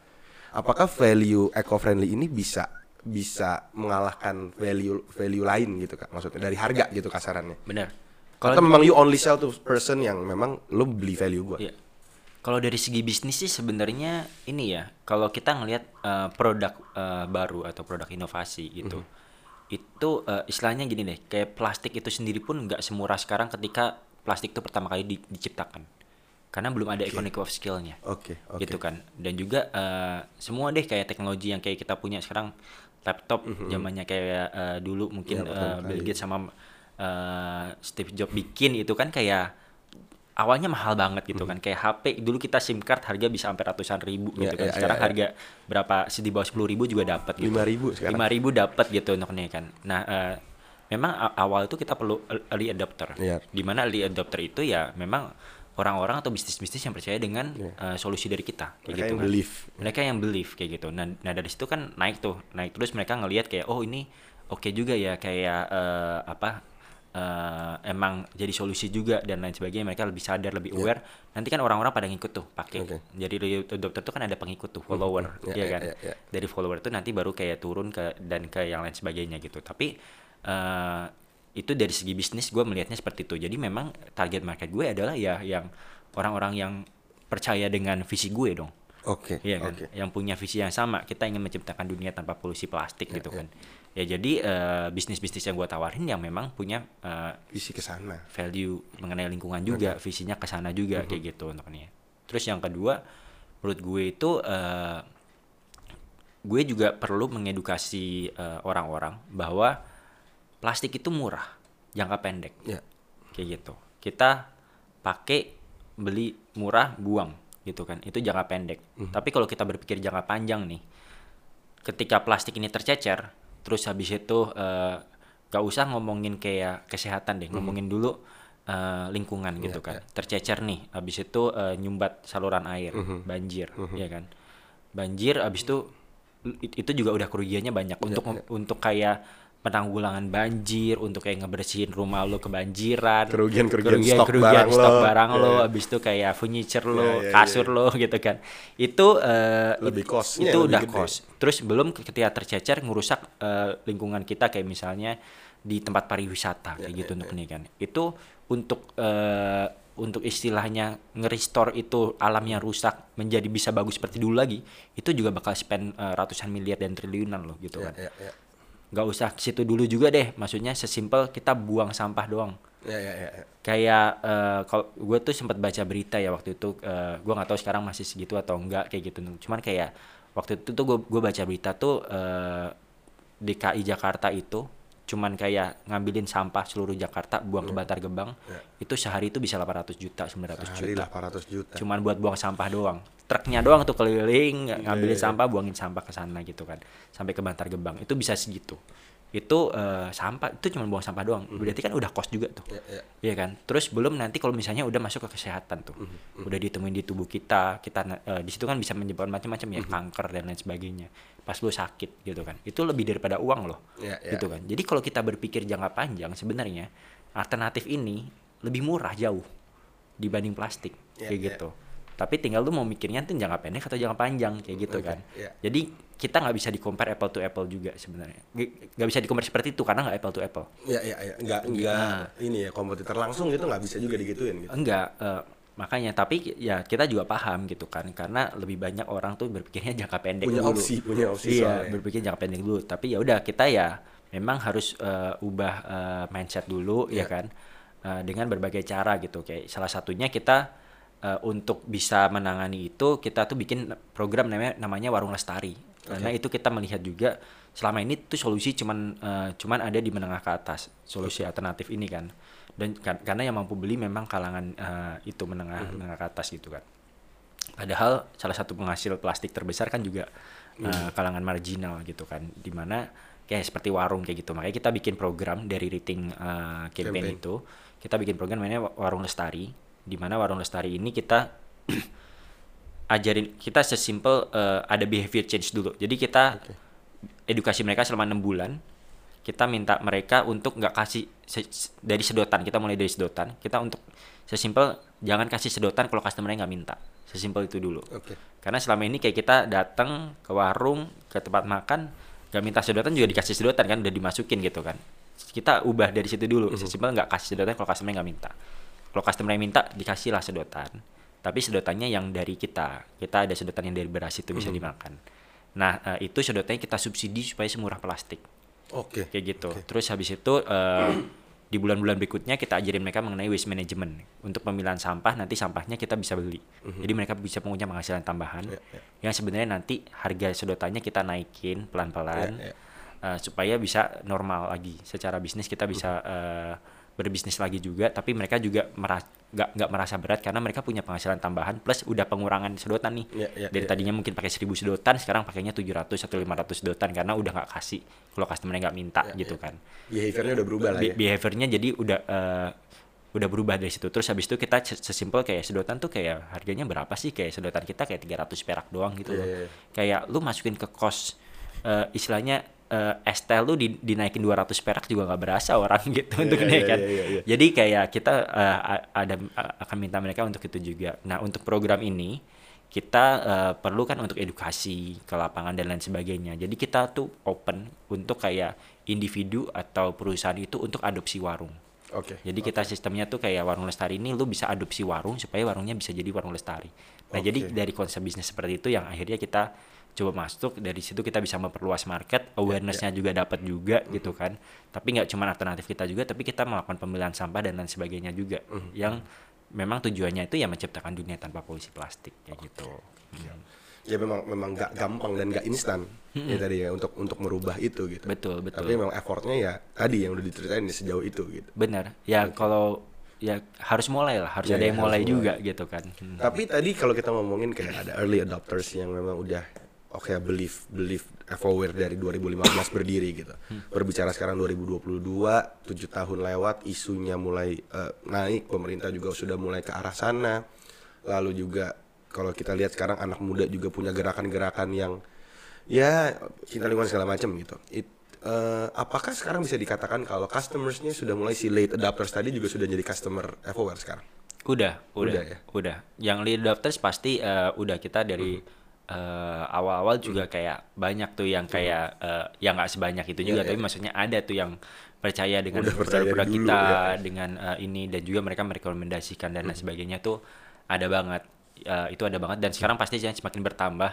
Apakah value eco friendly ini bisa bisa mengalahkan value value lain gitu kan maksudnya dari harga gitu kasarannya. benar Atau memang you only sell to person yang memang lo beli value gua. Iya. Kalau dari segi bisnis sih sebenarnya ini ya, kalau kita ngelihat eh, produk eh, baru atau produk inovasi gitu, itu eh, istilahnya gini deh, kayak plastik itu sendiri pun nggak semurah sekarang ketika plastik itu pertama kali di- diciptakan, karena belum ada economic of skill-nya. Oke, oke. gitu kan. Dan juga eh, semua deh kayak teknologi yang kayak kita punya sekarang laptop zamannya kayak eh, dulu mungkin pertama eh, Bill. Gates sama eh, Steve Jobs bikin itu kan kayak awalnya mahal banget gitu kan. Kayak HP dulu kita SIM card harga bisa sampai ratusan ribu gitu kan. iya, sekarang iya, iya. harga berapa di bawah sepuluh ribu juga dapat gitu. 5.000 sekarang. lima ribu dapat gitu untuk ini kan. Nah eh, memang awal itu kita perlu early adopter. Iya. di mana early adopter itu ya memang orang-orang atau bisnis-bisnis yang percaya dengan eh, solusi dari kita. Kayak Mereka gitu yang kan. believe. mereka yang believe kayak gitu. Nah, nah dari situ kan naik tuh. Naik terus mereka ngelihat kayak oh ini oke juga ya. Kayak eh, apa eh, emang jadi solusi juga dan lain sebagainya mereka lebih sadar lebih aware. Nanti kan orang-orang pada ngikut tuh pakai. Oke. jadi adopter tuh kan ada pengikut tuh follower Ya, ya, ya, kan? ya, ya. dari follower tuh nanti baru kayak turun ke dan ke yang lain sebagainya gitu. Tapi eh, itu dari segi bisnis gue melihatnya seperti itu. Jadi memang target market gue adalah ya yang orang-orang yang percaya dengan visi gue dong. Oke, Iya kan, oke. yang punya visi yang sama. Kita ingin menciptakan dunia tanpa polusi plastik gitu kan. Ya jadi eh, bisnis-bisnis yang gue tawarin yang memang punya eh, Visi ke sana. value mengenai lingkungan juga, visinya ke sana juga kayak gitu untuk ini. Terus yang kedua, menurut gue itu eh, gue juga perlu mengedukasi orang-orang bahwa plastik itu murah, jangka pendek. Ya. kayak gitu. Kita pakai beli murah buang gitu kan. Itu jangka pendek. Tapi kalau kita berpikir jangka panjang nih ketika plastik ini tercecer terus habis itu eh, gak usah ngomongin kayak kesehatan deh ngomongin dulu eh, lingkungan gitu kan. tercecer nih habis itu eh, nyumbat saluran air banjir ya kan. Banjir habis itu it- itu juga udah kerugiannya banyak. Untuk untuk kayak penanggulangan banjir untuk kayak ngebersihin rumah lo kebanjiran Kerugian-kerugian stok barang stok lo. barang Iya, lo iya. habis itu kayak furniture lo Iya, iya, kasur lo <laughs> gitu kan itu eh, Lebih it- costnya itu lebih udah gede. cost terus belum ketika tercecer ngerusak eh, lingkungan kita kayak misalnya di tempat pariwisata kayak Iya, gitu untuk ini kan itu untuk eh, untuk istilahnya nge-restore itu alamnya rusak menjadi bisa bagus seperti dulu lagi itu juga bakal spend eh, ratusan miliar dan triliunan loh gitu kan Ya, ya, ya. Nggak usah ke situ dulu juga deh. Maksudnya sesimpel kita buang sampah doang. Ya, ya, ya, ya. kayak eh, kalau gue tuh sempat baca berita ya waktu itu eh, gue nggak tahu sekarang masih segitu atau enggak kayak gitu. Cuman kayak waktu itu tuh gue gue baca berita tuh eh, DKI Jakarta itu cuman kayak ngambilin sampah seluruh Jakarta buang ke Bantar Gebang itu sehari itu bisa 800 juta 900 Sehari juta. 800 juta. cuman buat buang sampah doang. Truknya doang tuh keliling Iya, ngambilin sampah buangin sampah ke sana gitu kan. Sampai ke Bantar Gebang. Itu bisa segitu. Itu eh, sampah itu cuma buang sampah doang. Berarti kan udah kos juga tuh. Ya, ya. Iya kan? Terus belum nanti kalau misalnya udah masuk ke kesehatan tuh. Mhm, udah ditemuin di tubuh kita kita eh, di situ kan bisa menyebabkan macam-macam ya kanker dan lain sebagainya pas lu sakit gitu kan itu lebih daripada uang loh Ya, ya. gitu kan jadi kalau kita berpikir jangka panjang sebenarnya alternatif ini lebih murah jauh dibanding plastik Ya, kayak ya. gitu tapi tinggal lu mau mikirnya tuh jangka pendek atau jangka panjang kayak gitu Oke, kan ya. jadi kita nggak bisa di compare apple to apple juga sebenarnya nggak bisa di compare seperti itu karena nggak apple to apple Ya, ya, ya. Enggak, enggak ini ya kompetitor langsung gitu nggak bisa juga digituin gitu. enggak eh, makanya tapi ya kita juga paham gitu kan karena lebih banyak orang tuh berpikirnya jangka pendek Punya dulu. opsi, punya opsi iya soalnya. berpikir jangka pendek dulu. Tapi ya udah kita ya memang harus eh, ubah eh, mindset dulu ya Iya. kan? Eh, dengan berbagai cara gitu. Kayak salah satunya kita eh, untuk bisa menangani itu kita tuh bikin program namanya namanya warung lestari. Karena itu kita melihat juga selama ini tuh solusi cuman eh, cuman ada di menengah ke atas. Solusi alternatif ini kan dan karena yang mampu beli memang kalangan eh, itu menengah menengah ke atas gitu kan padahal salah satu penghasil plastik terbesar kan juga eh, kalangan marginal gitu kan. Di mana kayak seperti warung kayak gitu. Makanya kita bikin program dari rating eh, campaign, Campaign. itu. Kita bikin program namanya warung lestari. Di mana warung lestari ini kita <clears throat> ajarin kita sesimpel eh, ada behavior change dulu. Jadi kita edukasi mereka selama enam bulan kita minta mereka untuk nggak kasih se- dari sedotan kita mulai dari sedotan kita untuk sesimpel jangan kasih sedotan kalau customernya nggak minta. Sesimpel itu dulu. Oke. karena selama ini kayak kita datang ke warung ke tempat makan nggak minta sedotan juga dikasih sedotan kan udah dimasukin gitu kan. Kita ubah dari situ dulu sesimpel nggak kasih sedotan kalau customer nggak minta. Kalau customer yang minta dikasihlah sedotan. Tapi sedotannya yang dari kita kita ada sedotan yang dari beras itu bisa dimakan. Nah eh, itu sedotannya kita subsidi supaya semurah plastik Oke. kayak gitu. Terus habis itu eh, di bulan-bulan berikutnya kita ajarin mereka mengenai waste management untuk pemilahan sampah. Nanti sampahnya kita bisa beli. Jadi mereka bisa punya penghasilan tambahan Ya, ya. yang sebenarnya nanti harga sedotannya kita naikin pelan-pelan Ya, ya. eh, supaya bisa normal lagi. Secara bisnis kita bisa eh, berbisnis lagi juga. Tapi mereka juga meras- nggak nggak merasa berat karena mereka punya penghasilan tambahan plus udah pengurangan sedotan nih. Ya, ya, Dari ya. tadinya mungkin pakai 1000 sedotan, sekarang pakainya 700 atau 500 sedotan karena udah nggak kasih kalau customer nggak minta Ya, gitu ya. kan. Behaviornya udah berubah lah ya. behaviornya jadi udah eh, udah berubah dari situ. Terus habis itu kita se- sesimpel kayak sedotan tuh kayak harganya berapa sih? Kayak sedotan kita kayak 300 perak doang gitu Iya, loh. iya, iya. Kayak lu masukin ke kos eh, istilahnya eh, Estel lu di, dinaikin 200 perak juga nggak berasa orang <laughs> gitu untuk iya, naik kan. iya, iya, iya. Jadi kayak kita a- ada a- akan minta mereka untuk itu juga. Nah, untuk program ini kita eh, perlu kan untuk edukasi ke lapangan dan lain sebagainya. Jadi kita tuh open untuk kayak individu atau perusahaan itu untuk adopsi warung. Oke. Jadi kita sistemnya tuh kayak warung lestari ini lu bisa adopsi warung supaya warungnya bisa jadi warung lestari. Nah, jadi Oke. dari konsep bisnis seperti itu yang akhirnya kita coba masuk dari situ kita bisa memperluas market, awarenessnya juga dapat juga gitu kan. Tapi nggak cuma alternatif kita juga, tapi kita melakukan pemilihan sampah dan lain sebagainya juga yang memang tujuannya itu ya menciptakan dunia tanpa polusi plastik kayak gitu. Hmm. Ya memang memang nggak gampang dan nggak instan ya tadi ya untuk untuk merubah itu gitu. Betul, betul. Tapi memang effortnya ya tadi yang udah diceritain ya, sejauh itu gitu. Benar. Ya kalau ya harus mulai lah, harus Ya, ada ya, yang mulai. juga gitu kan. Hmm. Tapi tadi kalau kita ngomongin kayak ada early adopters yang memang udah oke believe believe aware dari 2015 berdiri gitu. Berbicara sekarang 2022, 7 tahun lewat, isunya mulai eh, naik, pemerintah juga sudah mulai ke arah sana. Lalu juga kalau kita lihat sekarang anak muda juga punya gerakan-gerakan yang ya cinta lingkungan segala macam gitu. It- eh, apakah sekarang bisa dikatakan kalau customersnya sudah mulai si late adapters tadi juga sudah jadi customer Evoware sekarang? Udah, udah, Udah udah. ya? Yang lead adopters pasti eh, udah kita dari eh, awal-awal juga kayak banyak tuh yang kayak eh, yang nggak sebanyak itu juga, Iya, tapi maksudnya ada tuh yang percaya dengan produk-produk kita, ya. dengan eh, ini dan juga mereka merekomendasikan dan lain sebagainya tuh ada banget. Eh, itu ada banget dan sekarang pasti jangan semakin bertambah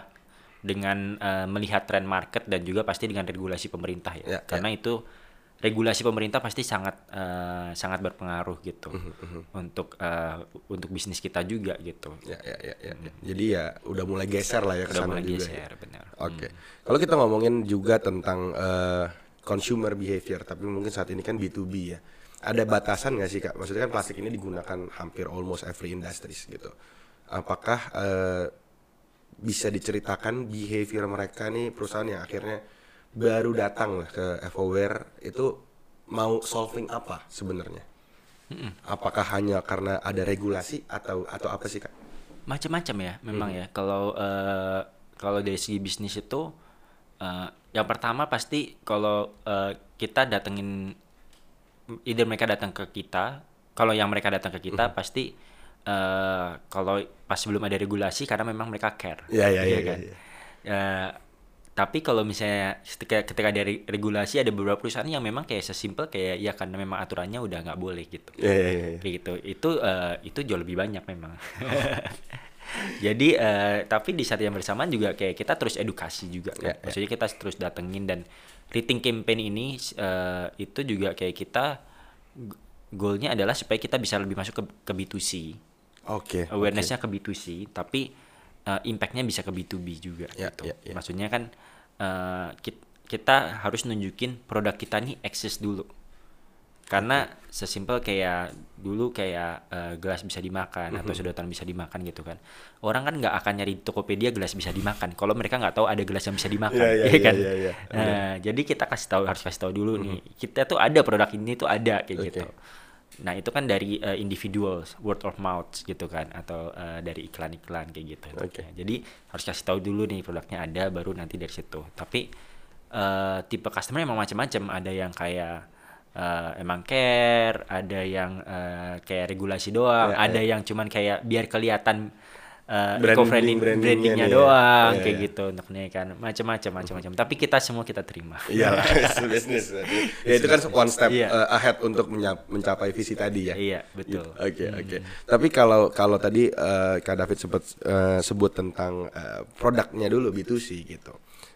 dengan eh, melihat tren market dan juga pasti dengan regulasi pemerintah ya. Ya, ya. Karena itu regulasi pemerintah pasti sangat eh, sangat berpengaruh gitu Mhm, untuk eh, untuk bisnis kita juga gitu. Ya, ya, ya, ya. ya. Jadi ya udah mulai geser lah ya ke sana juga. ya. geser benar. Oke. Kalau kita ngomongin juga tentang eh, consumer behavior, tapi mungkin saat ini kan B2B ya. Ada batasan nggak sih kak? Maksudnya kan plastik ini digunakan hampir almost every industries gitu. Apakah eh, bisa diceritakan behavior mereka nih perusahaan yang akhirnya baru datang lah ke Evoware itu mau solving apa sebenarnya? Apakah hanya karena ada regulasi atau atau apa sih kak? Macam-macam ya memang Hmm. ya. Kalau eh, kalau dari segi bisnis itu eh, yang pertama pasti kalau eh, kita datengin either mereka datang ke kita, kalau yang mereka datang ke kita pasti eh, kalau pas belum ada regulasi karena memang mereka care. Iya, iya, iya, tapi kalau misalnya ketika ketika dari regulasi ada beberapa perusahaan yang memang kayak sesimpel kayak ya karena memang aturannya udah nggak boleh gitu Iya, iya, iya, iya. kayak gitu itu eh, itu jauh lebih banyak memang <laughs> jadi eh, tapi di saat yang bersamaan juga kayak kita terus edukasi juga kan. ya. maksudnya kita terus datengin dan rating campaign ini eh, itu juga kayak kita goalnya adalah supaya kita bisa lebih masuk ke, ke B2C Oke. awarenessnya ke B2C tapi uh, impactnya bisa ke B2B juga Ya, gitu ya, ya. maksudnya kan uh, kit- kita harus nunjukin produk kita nih eksis dulu karena sesimpel kayak dulu kayak uh, gelas bisa dimakan atau Mhm. sedotan bisa dimakan gitu kan orang kan nggak akan nyari di Tokopedia gelas bisa dimakan kalau mereka nggak tahu ada gelas yang bisa dimakan Iya, iya, ya kan iya, iya. Nah, jadi kita kasih tahu harus kasih tahu dulu nih kita tuh ada produk ini tuh ada kayak Oke. gitu Nah itu kan dari uh, individual word of mouth gitu kan atau uh, dari iklan-iklan kayak gitu. Oke. Ya, jadi harus kasih tahu dulu nih produknya ada baru nanti dari situ. Tapi uh, tipe customer emang macam-macam. Ada yang kayak uh, emang care, ada yang uh, kayak regulasi doang, Ya, ada ya. yang cuman kayak biar kelihatan uh, Branding- eco-friendly brandingnya brandingnya nih ya. doang Ya, kayak ya. gitu untuk nih kan macam-macam macam-macam. Tapi kita semua kita terima. Iyalah, <laughs> it's business. ya itu kan one step Iya. uh, ahead untuk mencapai visi tadi ya. Iya betul. Gitu. Oke oke. Tapi kalau kalau tadi uh, Kak David sempat uh, sebut tentang uh, produknya dulu B2C gitu.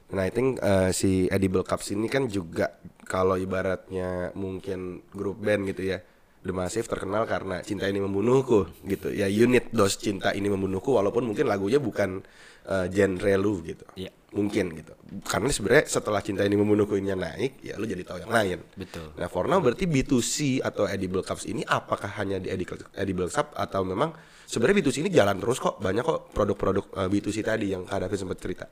Nah, I think uh, si Edible Cups ini kan juga kalau ibaratnya mungkin grup band gitu ya. The Massive terkenal karena cinta ini membunuhku gitu. Ya unit dos cinta ini membunuhku walaupun mungkin lagunya bukan uh, genre lu gitu. Iya. Mungkin gitu. Karena sebenarnya setelah cinta ini membunuhku ini naik, ya lu jadi tahu yang lain. Betul. Nah, for now berarti B2C atau edible cups ini apakah hanya di edible, edible cup atau memang sebenarnya B2C ini jalan terus kok banyak kok produk-produk uh, B2C tadi yang Kak David sempat cerita.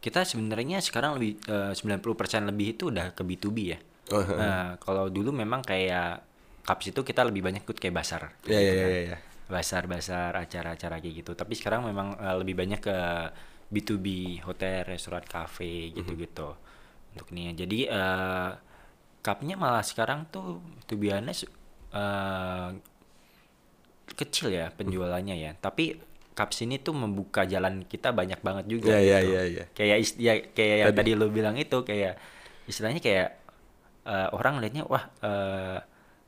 kita sebenarnya sekarang lebih eh, 90% lebih itu udah ke B2B ya. Nah, kalau dulu memang kayak Cups itu kita lebih banyak ikut kayak basar. Ya ya ya ya. ya. Basar-basar acara-acara kayak gitu. Tapi sekarang memang eh, lebih banyak ke B2B, hotel, restoran, cafe gitu-gitu. Untuk ini ya. Jadi eh cupnya malah sekarang tuh to be honest eh, kecil ya penjualannya ya. Tapi Cups ini tuh membuka jalan kita banyak banget juga Ya ya gitu ya ya. kayak is- ya kayak yang Tadi. tadi lo bilang itu kayak istilahnya kayak eh, orang liatnya wah eh,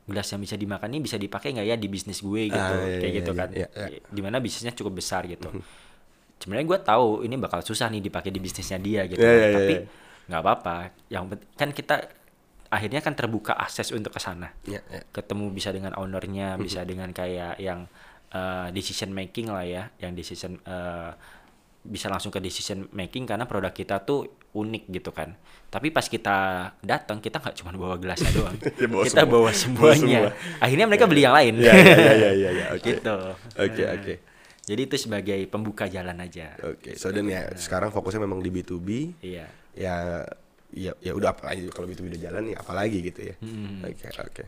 gelas yang bisa dimakan ini bisa dipakai nggak ya di bisnis gue gitu Ah, iya, kayak iya, gitu iya, kan iya, iya. di mana bisnisnya cukup besar gitu sebenarnya gue tahu ini bakal susah nih dipakai di bisnisnya dia gitu Iya, kan. iya, iya, tapi iya. nggak apa-apa yang penting kan kita akhirnya kan terbuka akses untuk ke sana Ya, ya. ketemu bisa dengan ownernya Mhm. bisa dengan kayak yang uh, decision making lah ya yang decision uh, bisa langsung ke decision making karena produk kita tuh unik gitu kan tapi pas kita datang kita nggak cuma bawa gelasnya <laughs> doang Ya, bawa kita semua. bawa Bawa semuanya semua. akhirnya mereka beli yang lain Ya ya ya ya ya, ya. <laughs> Oke. gitu Oke Nah, oke. jadi itu sebagai pembuka jalan aja Oke. So dan ya sekarang fokusnya memang di B2B. iya Ya ya ya udah apa lagi kalau B2B udah jalan ya apalagi gitu ya. Oke oke.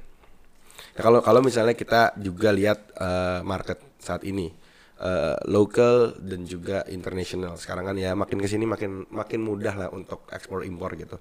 Ya, kalau kalau misalnya kita juga lihat eh, market saat ini eh, local dan juga international. Sekarang kan ya makin ke sini makin makin mudah lah untuk ekspor impor gitu.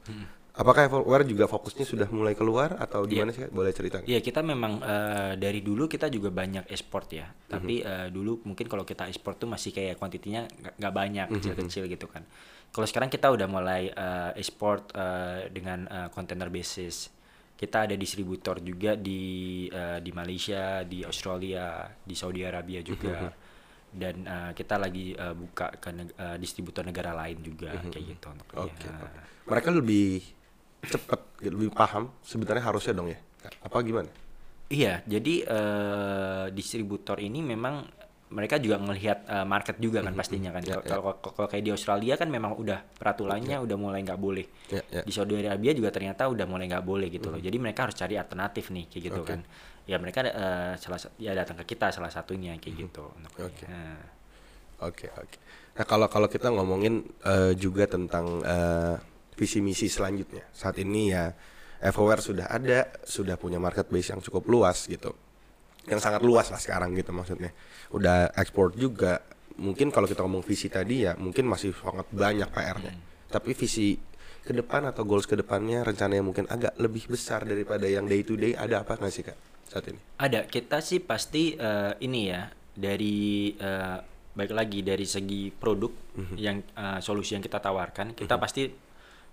Apakah Everware juga fokusnya sudah mulai keluar atau gimana sih? Kak? Boleh cerita? Iya kita memang eh, dari dulu kita juga banyak ekspor ya. Mhm. Tapi eh, dulu mungkin kalau kita ekspor tuh masih kayak kuantitinya nggak- banyak Mhm. kecil-kecil gitu kan. Kalau sekarang kita udah mulai eh, ekspor eh, dengan container basis. Kita ada distributor juga di eh, di Malaysia, di Australia, di Saudi Arabia juga. Dan eh, kita lagi eh, buka ke neg- eh, distributor negara lain juga kayak gitu untuk Mhm. Oke. eh, oke. Mereka lebih cepat, lebih paham sebenarnya harusnya dong ya. Apa gimana? Iya, jadi eh, distributor ini memang mereka juga ngelihat eh, market juga kan pastinya kan. Ya, Kalau kalau kayak di Australia kan memang udah peraturannya udah mulai nggak boleh. Ya, ya. Di Saudi Arabia juga ternyata udah mulai nggak boleh gitu loh. Jadi mereka harus cari alternatif nih kayak gitu Oke. kan. Ya mereka eh, salah sa- ya datang ke kita salah satunya kayak gitu. Oke. Nah, Oke oke. Nah kalau kalau kita ngomongin eh, juga tentang eh, visi misi selanjutnya, saat ini ya Everware sudah ada, sudah punya market base yang cukup luas gitu, yang sangat luas lah sekarang gitu maksudnya. Udah ekspor juga. Mungkin kalau kita ngomong visi tadi ya, mungkin masih sangat banyak PR-nya. Tapi visi ke depan atau goals ke depannya rencananya mungkin agak lebih besar daripada yang day to day ada apa nggak sih kak saat ini? Ada, kita sih pasti eh, ini ya dari eh, baik lagi dari segi produk Mhm. yang eh, solusi yang kita tawarkan, kita pasti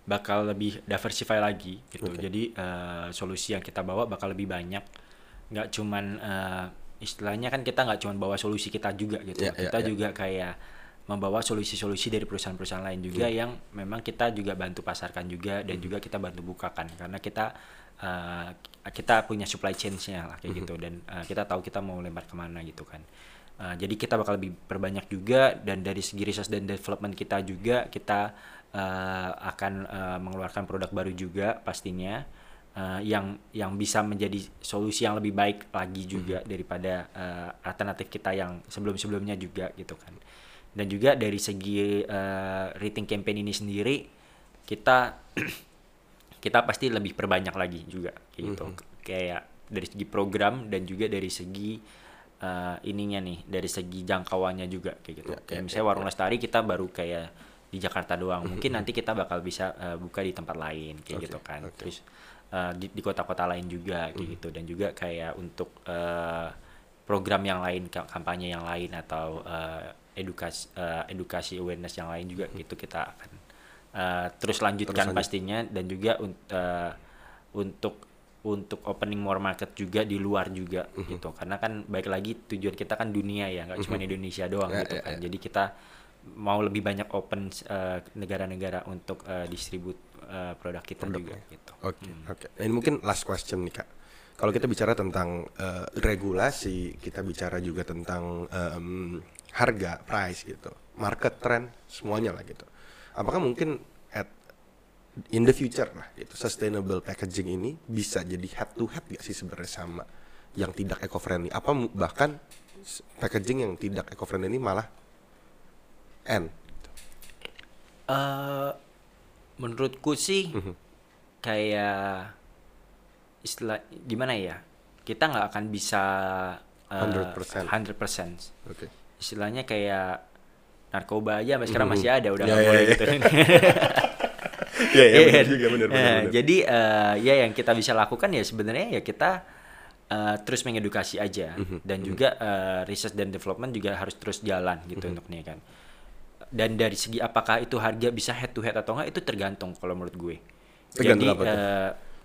bakal lebih diversify lagi gitu. Jadi eh, solusi yang kita bawa bakal lebih banyak. Nggak cuman eh, istilahnya kan kita nggak cuman bawa solusi kita juga gitu. Ya, ya, kita ya. juga kayak membawa solusi-solusi dari perusahaan-perusahaan lain juga Iya. yang memang kita juga bantu pasarkan juga dan juga kita bantu bukakan. Karena kita uh, kita punya supply chain-nya lah kayak gitu. Dan uh, kita tahu kita mau lempar ke mana gitu kan. Uh, jadi kita bakal lebih perbanyak juga dan dari segi research dan development kita juga kita uh, akan uh, mengeluarkan produk baru juga pastinya uh, yang yang bisa menjadi solusi yang lebih baik lagi juga daripada uh, alternatif kita yang sebelum-sebelumnya juga gitu kan dan juga dari segi uh, rating campaign ini sendiri kita <clears throat> kita pasti lebih perbanyak lagi juga kayak gitu kayak dari segi program dan juga dari segi uh, ininya nih dari segi jangkauannya juga kayak gitu. Ya, kayak ya, misalnya warung lestari kita baru kayak di Jakarta doang. Mungkin nanti kita bakal bisa uh, buka di tempat lain kayak Oke, gitu kan. oke. terus uh, di di kota-kota lain juga kayak gitu. Dan juga kayak untuk uh, program yang lain ka- kampanye yang lain atau uh, edukasi uh, edukasi awareness yang lain juga gitu kita akan uh, terus lanjutkan lanjut. pastinya dan juga un- uh, untuk untuk opening more market juga di luar juga gitu karena kan baik lagi tujuan kita kan dunia ya nggak cuma Indonesia doang Ya, gitu ya, kan ya. jadi kita mau lebih banyak open uh, negara-negara untuk uh, distribut uh, produk kita juga gitu Oke, oke. Nah, ini mungkin last question nih kak. Kalau kita bicara tentang eh, regulasi, kita bicara juga tentang em, harga, price gitu, market trend, semuanya lah gitu. Apakah mungkin at in the future lah gitu, sustainable packaging ini bisa jadi head to head gak sih sebenarnya sama yang tidak eco friendly? Apa bahkan packaging yang tidak eco friendly ini malah end? eh menurutku sih Mhm. kayak istilah gimana ya kita nggak akan bisa eh, 100%. 100%. Oke. Istilahnya kayak narkoba aja sampai sekarang masih ada udah nggak boleh gitu Iya, iya benar juga benar benar. Jadi eh, ya yang kita bisa lakukan ya sebenarnya ya kita eh, terus mengedukasi aja Mhm, dan juga eh, research dan development juga harus terus jalan gitu Mhm. untuk nih kan. Dan dari segi apakah itu harga bisa head to head atau enggak itu tergantung kalau menurut gue. Tergantung Jadi apa tuh?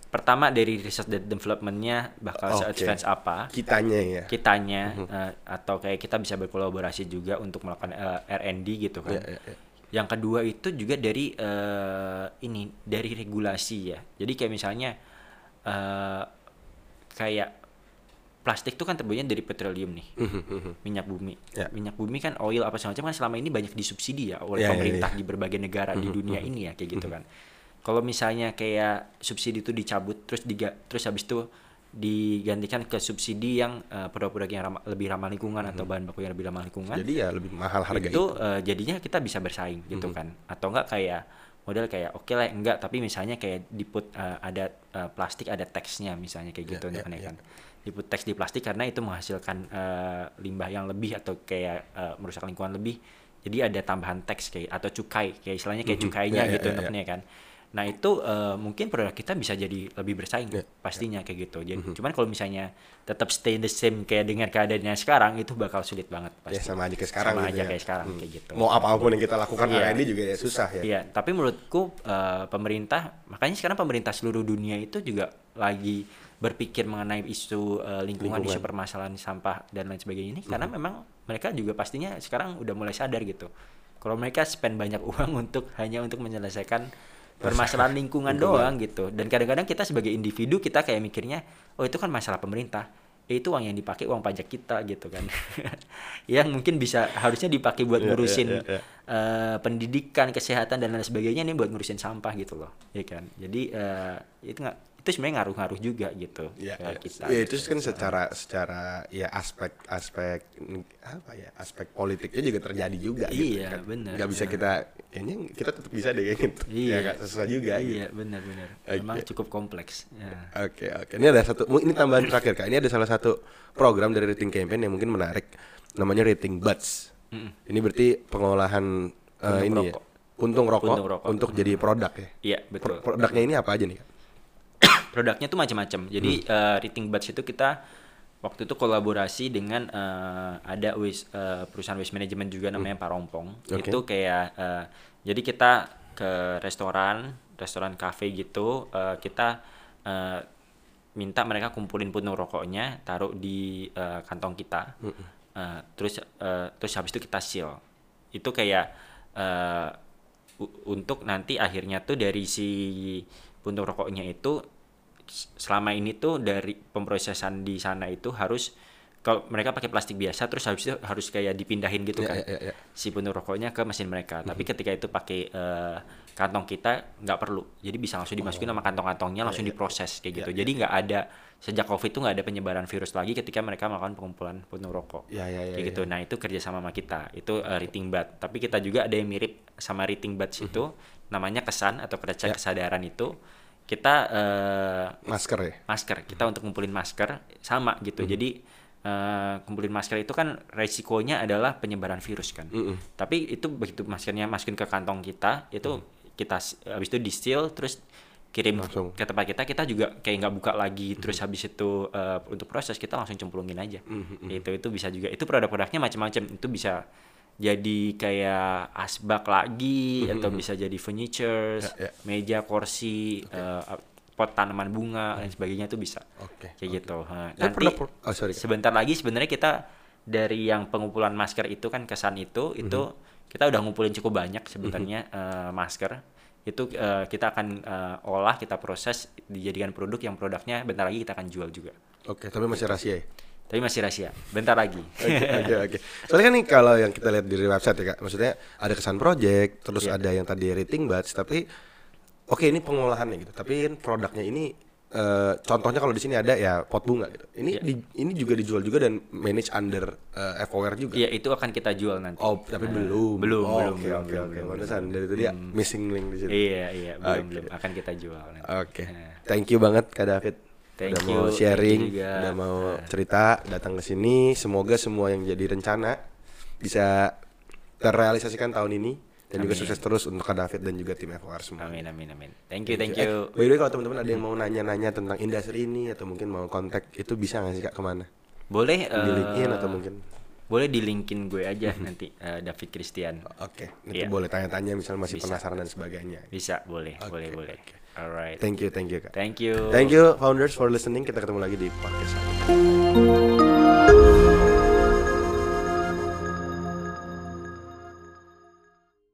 Pertama dari research dan developmentnya bakal Oke. se-advance apa kitanya ya. kitanya Mhm. eh, atau kayak kita bisa berkolaborasi juga untuk melakukan eh, R&D gitu kan. Ya, ya, ya. Yang kedua itu juga dari eh, ini dari regulasi ya. Jadi kayak misalnya eh, kayak plastik itu kan terbuatnya dari petroleum nih, mhm. minyak bumi. Ya. Minyak bumi kan oil apa segala macam kan selama ini banyak disubsidi ya oleh Ya, ya, pemerintah ya. di berbagai negara di Mhm, dunia mhm. ini ya kayak gitu kan. Kalau misalnya kayak subsidi itu dicabut terus diga, terus habis itu digantikan ke subsidi yang eh, produk-produk yang ramah- lebih ramah lingkungan atau bahan baku yang lebih ramah lingkungan Jadi ya lebih mahal harga itu eh, jadinya kita bisa bersaing gitu Mhm. kan. Atau enggak kayak model kayak oke lah enggak tapi misalnya kayak diput eh, ada eh, plastik ada teksnya misalnya kayak gitu Ya, untuk ya, kenaikan. diput teks di plastik karena itu menghasilkan eh, limbah yang lebih atau kayak eh, merusak lingkungan lebih. Jadi ada tambahan teks kayak atau cukai kayak istilahnya kayak cukainya Ya, ya, gitu ya, ya. untuk kan nah itu eh, mungkin produk kita bisa jadi lebih bersaing Ya, pastinya kayak gitu. Jadi cuman kalau misalnya tetap stay the same kayak dengan keadaannya sekarang itu bakal sulit banget Ya pasti. sama aja kayak sekarang Sama gitu aja ya. kayak sekarang kayak gitu. Mau apa pun yang kita lakukan Iya. R&D juga ya susah ya. Iya, tapi menurutku eh, pemerintah makanya sekarang pemerintah seluruh dunia itu juga lagi berpikir mengenai isu eh, lingkungan, isu permasalahan sampah dan lain sebagainya ini karena memang mereka juga pastinya sekarang udah mulai sadar gitu. Kalau mereka spend banyak <laughs> uang untuk hanya untuk menyelesaikan permasalahan lingkungan doang gitu. Dan kadang-kadang kita sebagai individu kita kayak mikirnya, oh itu kan masalah pemerintah. Eh, itu uang yang dipakai uang pajak kita gitu kan. <laughs> yang mungkin bisa harusnya dipakai buat Iya, iya, ngurusin iya, iya. eh, pendidikan, kesehatan dan lain sebagainya ini buat ngurusin sampah gitu loh, ya kan. Jadi eh, itu nggak itu sebenarnya ngaruh-ngaruh juga gitu Ya, ke ya. kita. Ya, itu kan secara secara ya aspek aspek apa ya aspek politiknya juga terjadi juga gitu Iya, kan. benar, Nggak bisa kita kayaknya kita tetap bisa deh kayak gitu. Iya, Ya susah juga gitu. Iya, benar-benar. Oke. Emang cukup kompleks. Ya. Oke oke. Ini ada satu ini tambahan terakhir kak. Ini ada salah satu program dari Rating Campaign yang mungkin menarik. Namanya Rating Buds. Ini berarti pengolahan Puntung ini ya. rokok. Puntung rokok, Puntung rokok. untuk jadi produk ya. Iya, Pro- betul. produknya ini apa aja nih kak? Produknya tuh macam-macam. Jadi Hmm. eh, Rating Buds itu kita waktu itu kolaborasi dengan eh, ada waste, eh, perusahaan waste management juga namanya Parompong. Hmm. Oke. Itu kayak eh, jadi kita ke restoran, restoran kafe gitu, eh, kita eh, minta mereka kumpulin puntung rokoknya, taruh di eh, kantong kita. Hmm. Eh, terus eh, terus habis itu kita seal. Itu kayak eh, u- untuk nanti akhirnya tuh dari si puntung rokoknya itu selama ini tuh dari pemrosesan di sana itu harus kalau mereka pakai plastik biasa terus habis itu harus kayak dipindahin gitu Ya, kan? ya, ya, ya. si puntung rokoknya ke mesin mereka. Tapi ketika itu pakai eh, kantong kita nggak perlu. Jadi bisa langsung dimasukin sama kantong-kantongnya langsung diproses kayak gitu. jadi nggak ada sejak covid itu nggak ada penyebaran virus lagi ketika mereka melakukan pengumpulan puntung rokok. Ya, ya, ya, kayak ya. gitu nah itu kerja sama kita. Itu eh, rating bat. Tapi kita juga ada yang mirip sama rating bat itu namanya kesan atau kerja kesadaran itu kita eh, Masker ya. masker. Kita untuk ngumpulin masker sama gitu. Jadi eh, kumpulin masker itu kan resikonya adalah penyebaran virus kan. Tapi itu begitu maskernya masukin ke kantong kita itu kita s- habis itu di seal terus kirim Langsung. ke tempat kita. Kita juga kayak nggak buka lagi terus habis itu eh, untuk proses kita langsung cemplungin aja. Itu itu bisa juga. Itu produk-produknya macam-macam. Itu bisa jadi kayak asbak lagi atau bisa jadi furniture, Ya, ya. meja, kursi, eh, pot tanaman bunga dan sebagainya itu bisa. Oke, Kayak gitu. Nah, nanti pernah- oh, sorry. sebentar lagi sebenarnya kita dari yang pengumpulan masker itu kan kesan itu itu kita udah ngumpulin cukup banyak sebenarnya eh, masker itu eh, kita akan eh, olah kita proses dijadikan produk yang produknya bentar lagi kita akan jual juga Oke, tapi masih rahasia ya. Tapi masih rahasia bentar lagi Oke oke oke. Soalnya kan nih kalau yang kita lihat di website ya kak, maksudnya ada kesan project, terus Iya. ada yang tadi rating batch, tapi oke ini pengolahannya gitu. Tapi kan produknya ini eh, contohnya kalau di sini ada ya pot bunga gitu. Ini Iya. di- ini juga dijual juga dan manage under eh, FOR juga. Iya itu akan kita jual nanti Oh, tapi belum. belum, Oh, belum, Oke belum, oke oke. belum, Pantesan dari itu dia missing link di situ. iya iya belum Oke. belum akan kita jual nanti. Oke. Nah. Thank you banget Kak David. Thank udah you, mau thank you sharing, juga. udah mau cerita, datang ke sini. Semoga semua yang jadi rencana bisa terrealisasikan tahun ini dan juga Amin. sukses terus untuk Kak David dan juga tim FOR semua. amin amin amin thank you thank Eh, you by the way kalau teman-teman ada yang mau nanya-nanya tentang industri ini atau mungkin mau kontak itu bisa nggak sih Kak ke mana? boleh Di LinkedIn eh, atau mungkin? boleh di linkin gue aja <laughs> nanti eh, David Christian Oke, itu Iya. boleh tanya-tanya misalnya masih Bisa. penasaran dan sebagainya. bisa boleh boleh Oke, boleh oke. Alright Thank you, thank you Kak. thank you Thank you founders for listening. Kita ketemu lagi di podcast selanjutnya.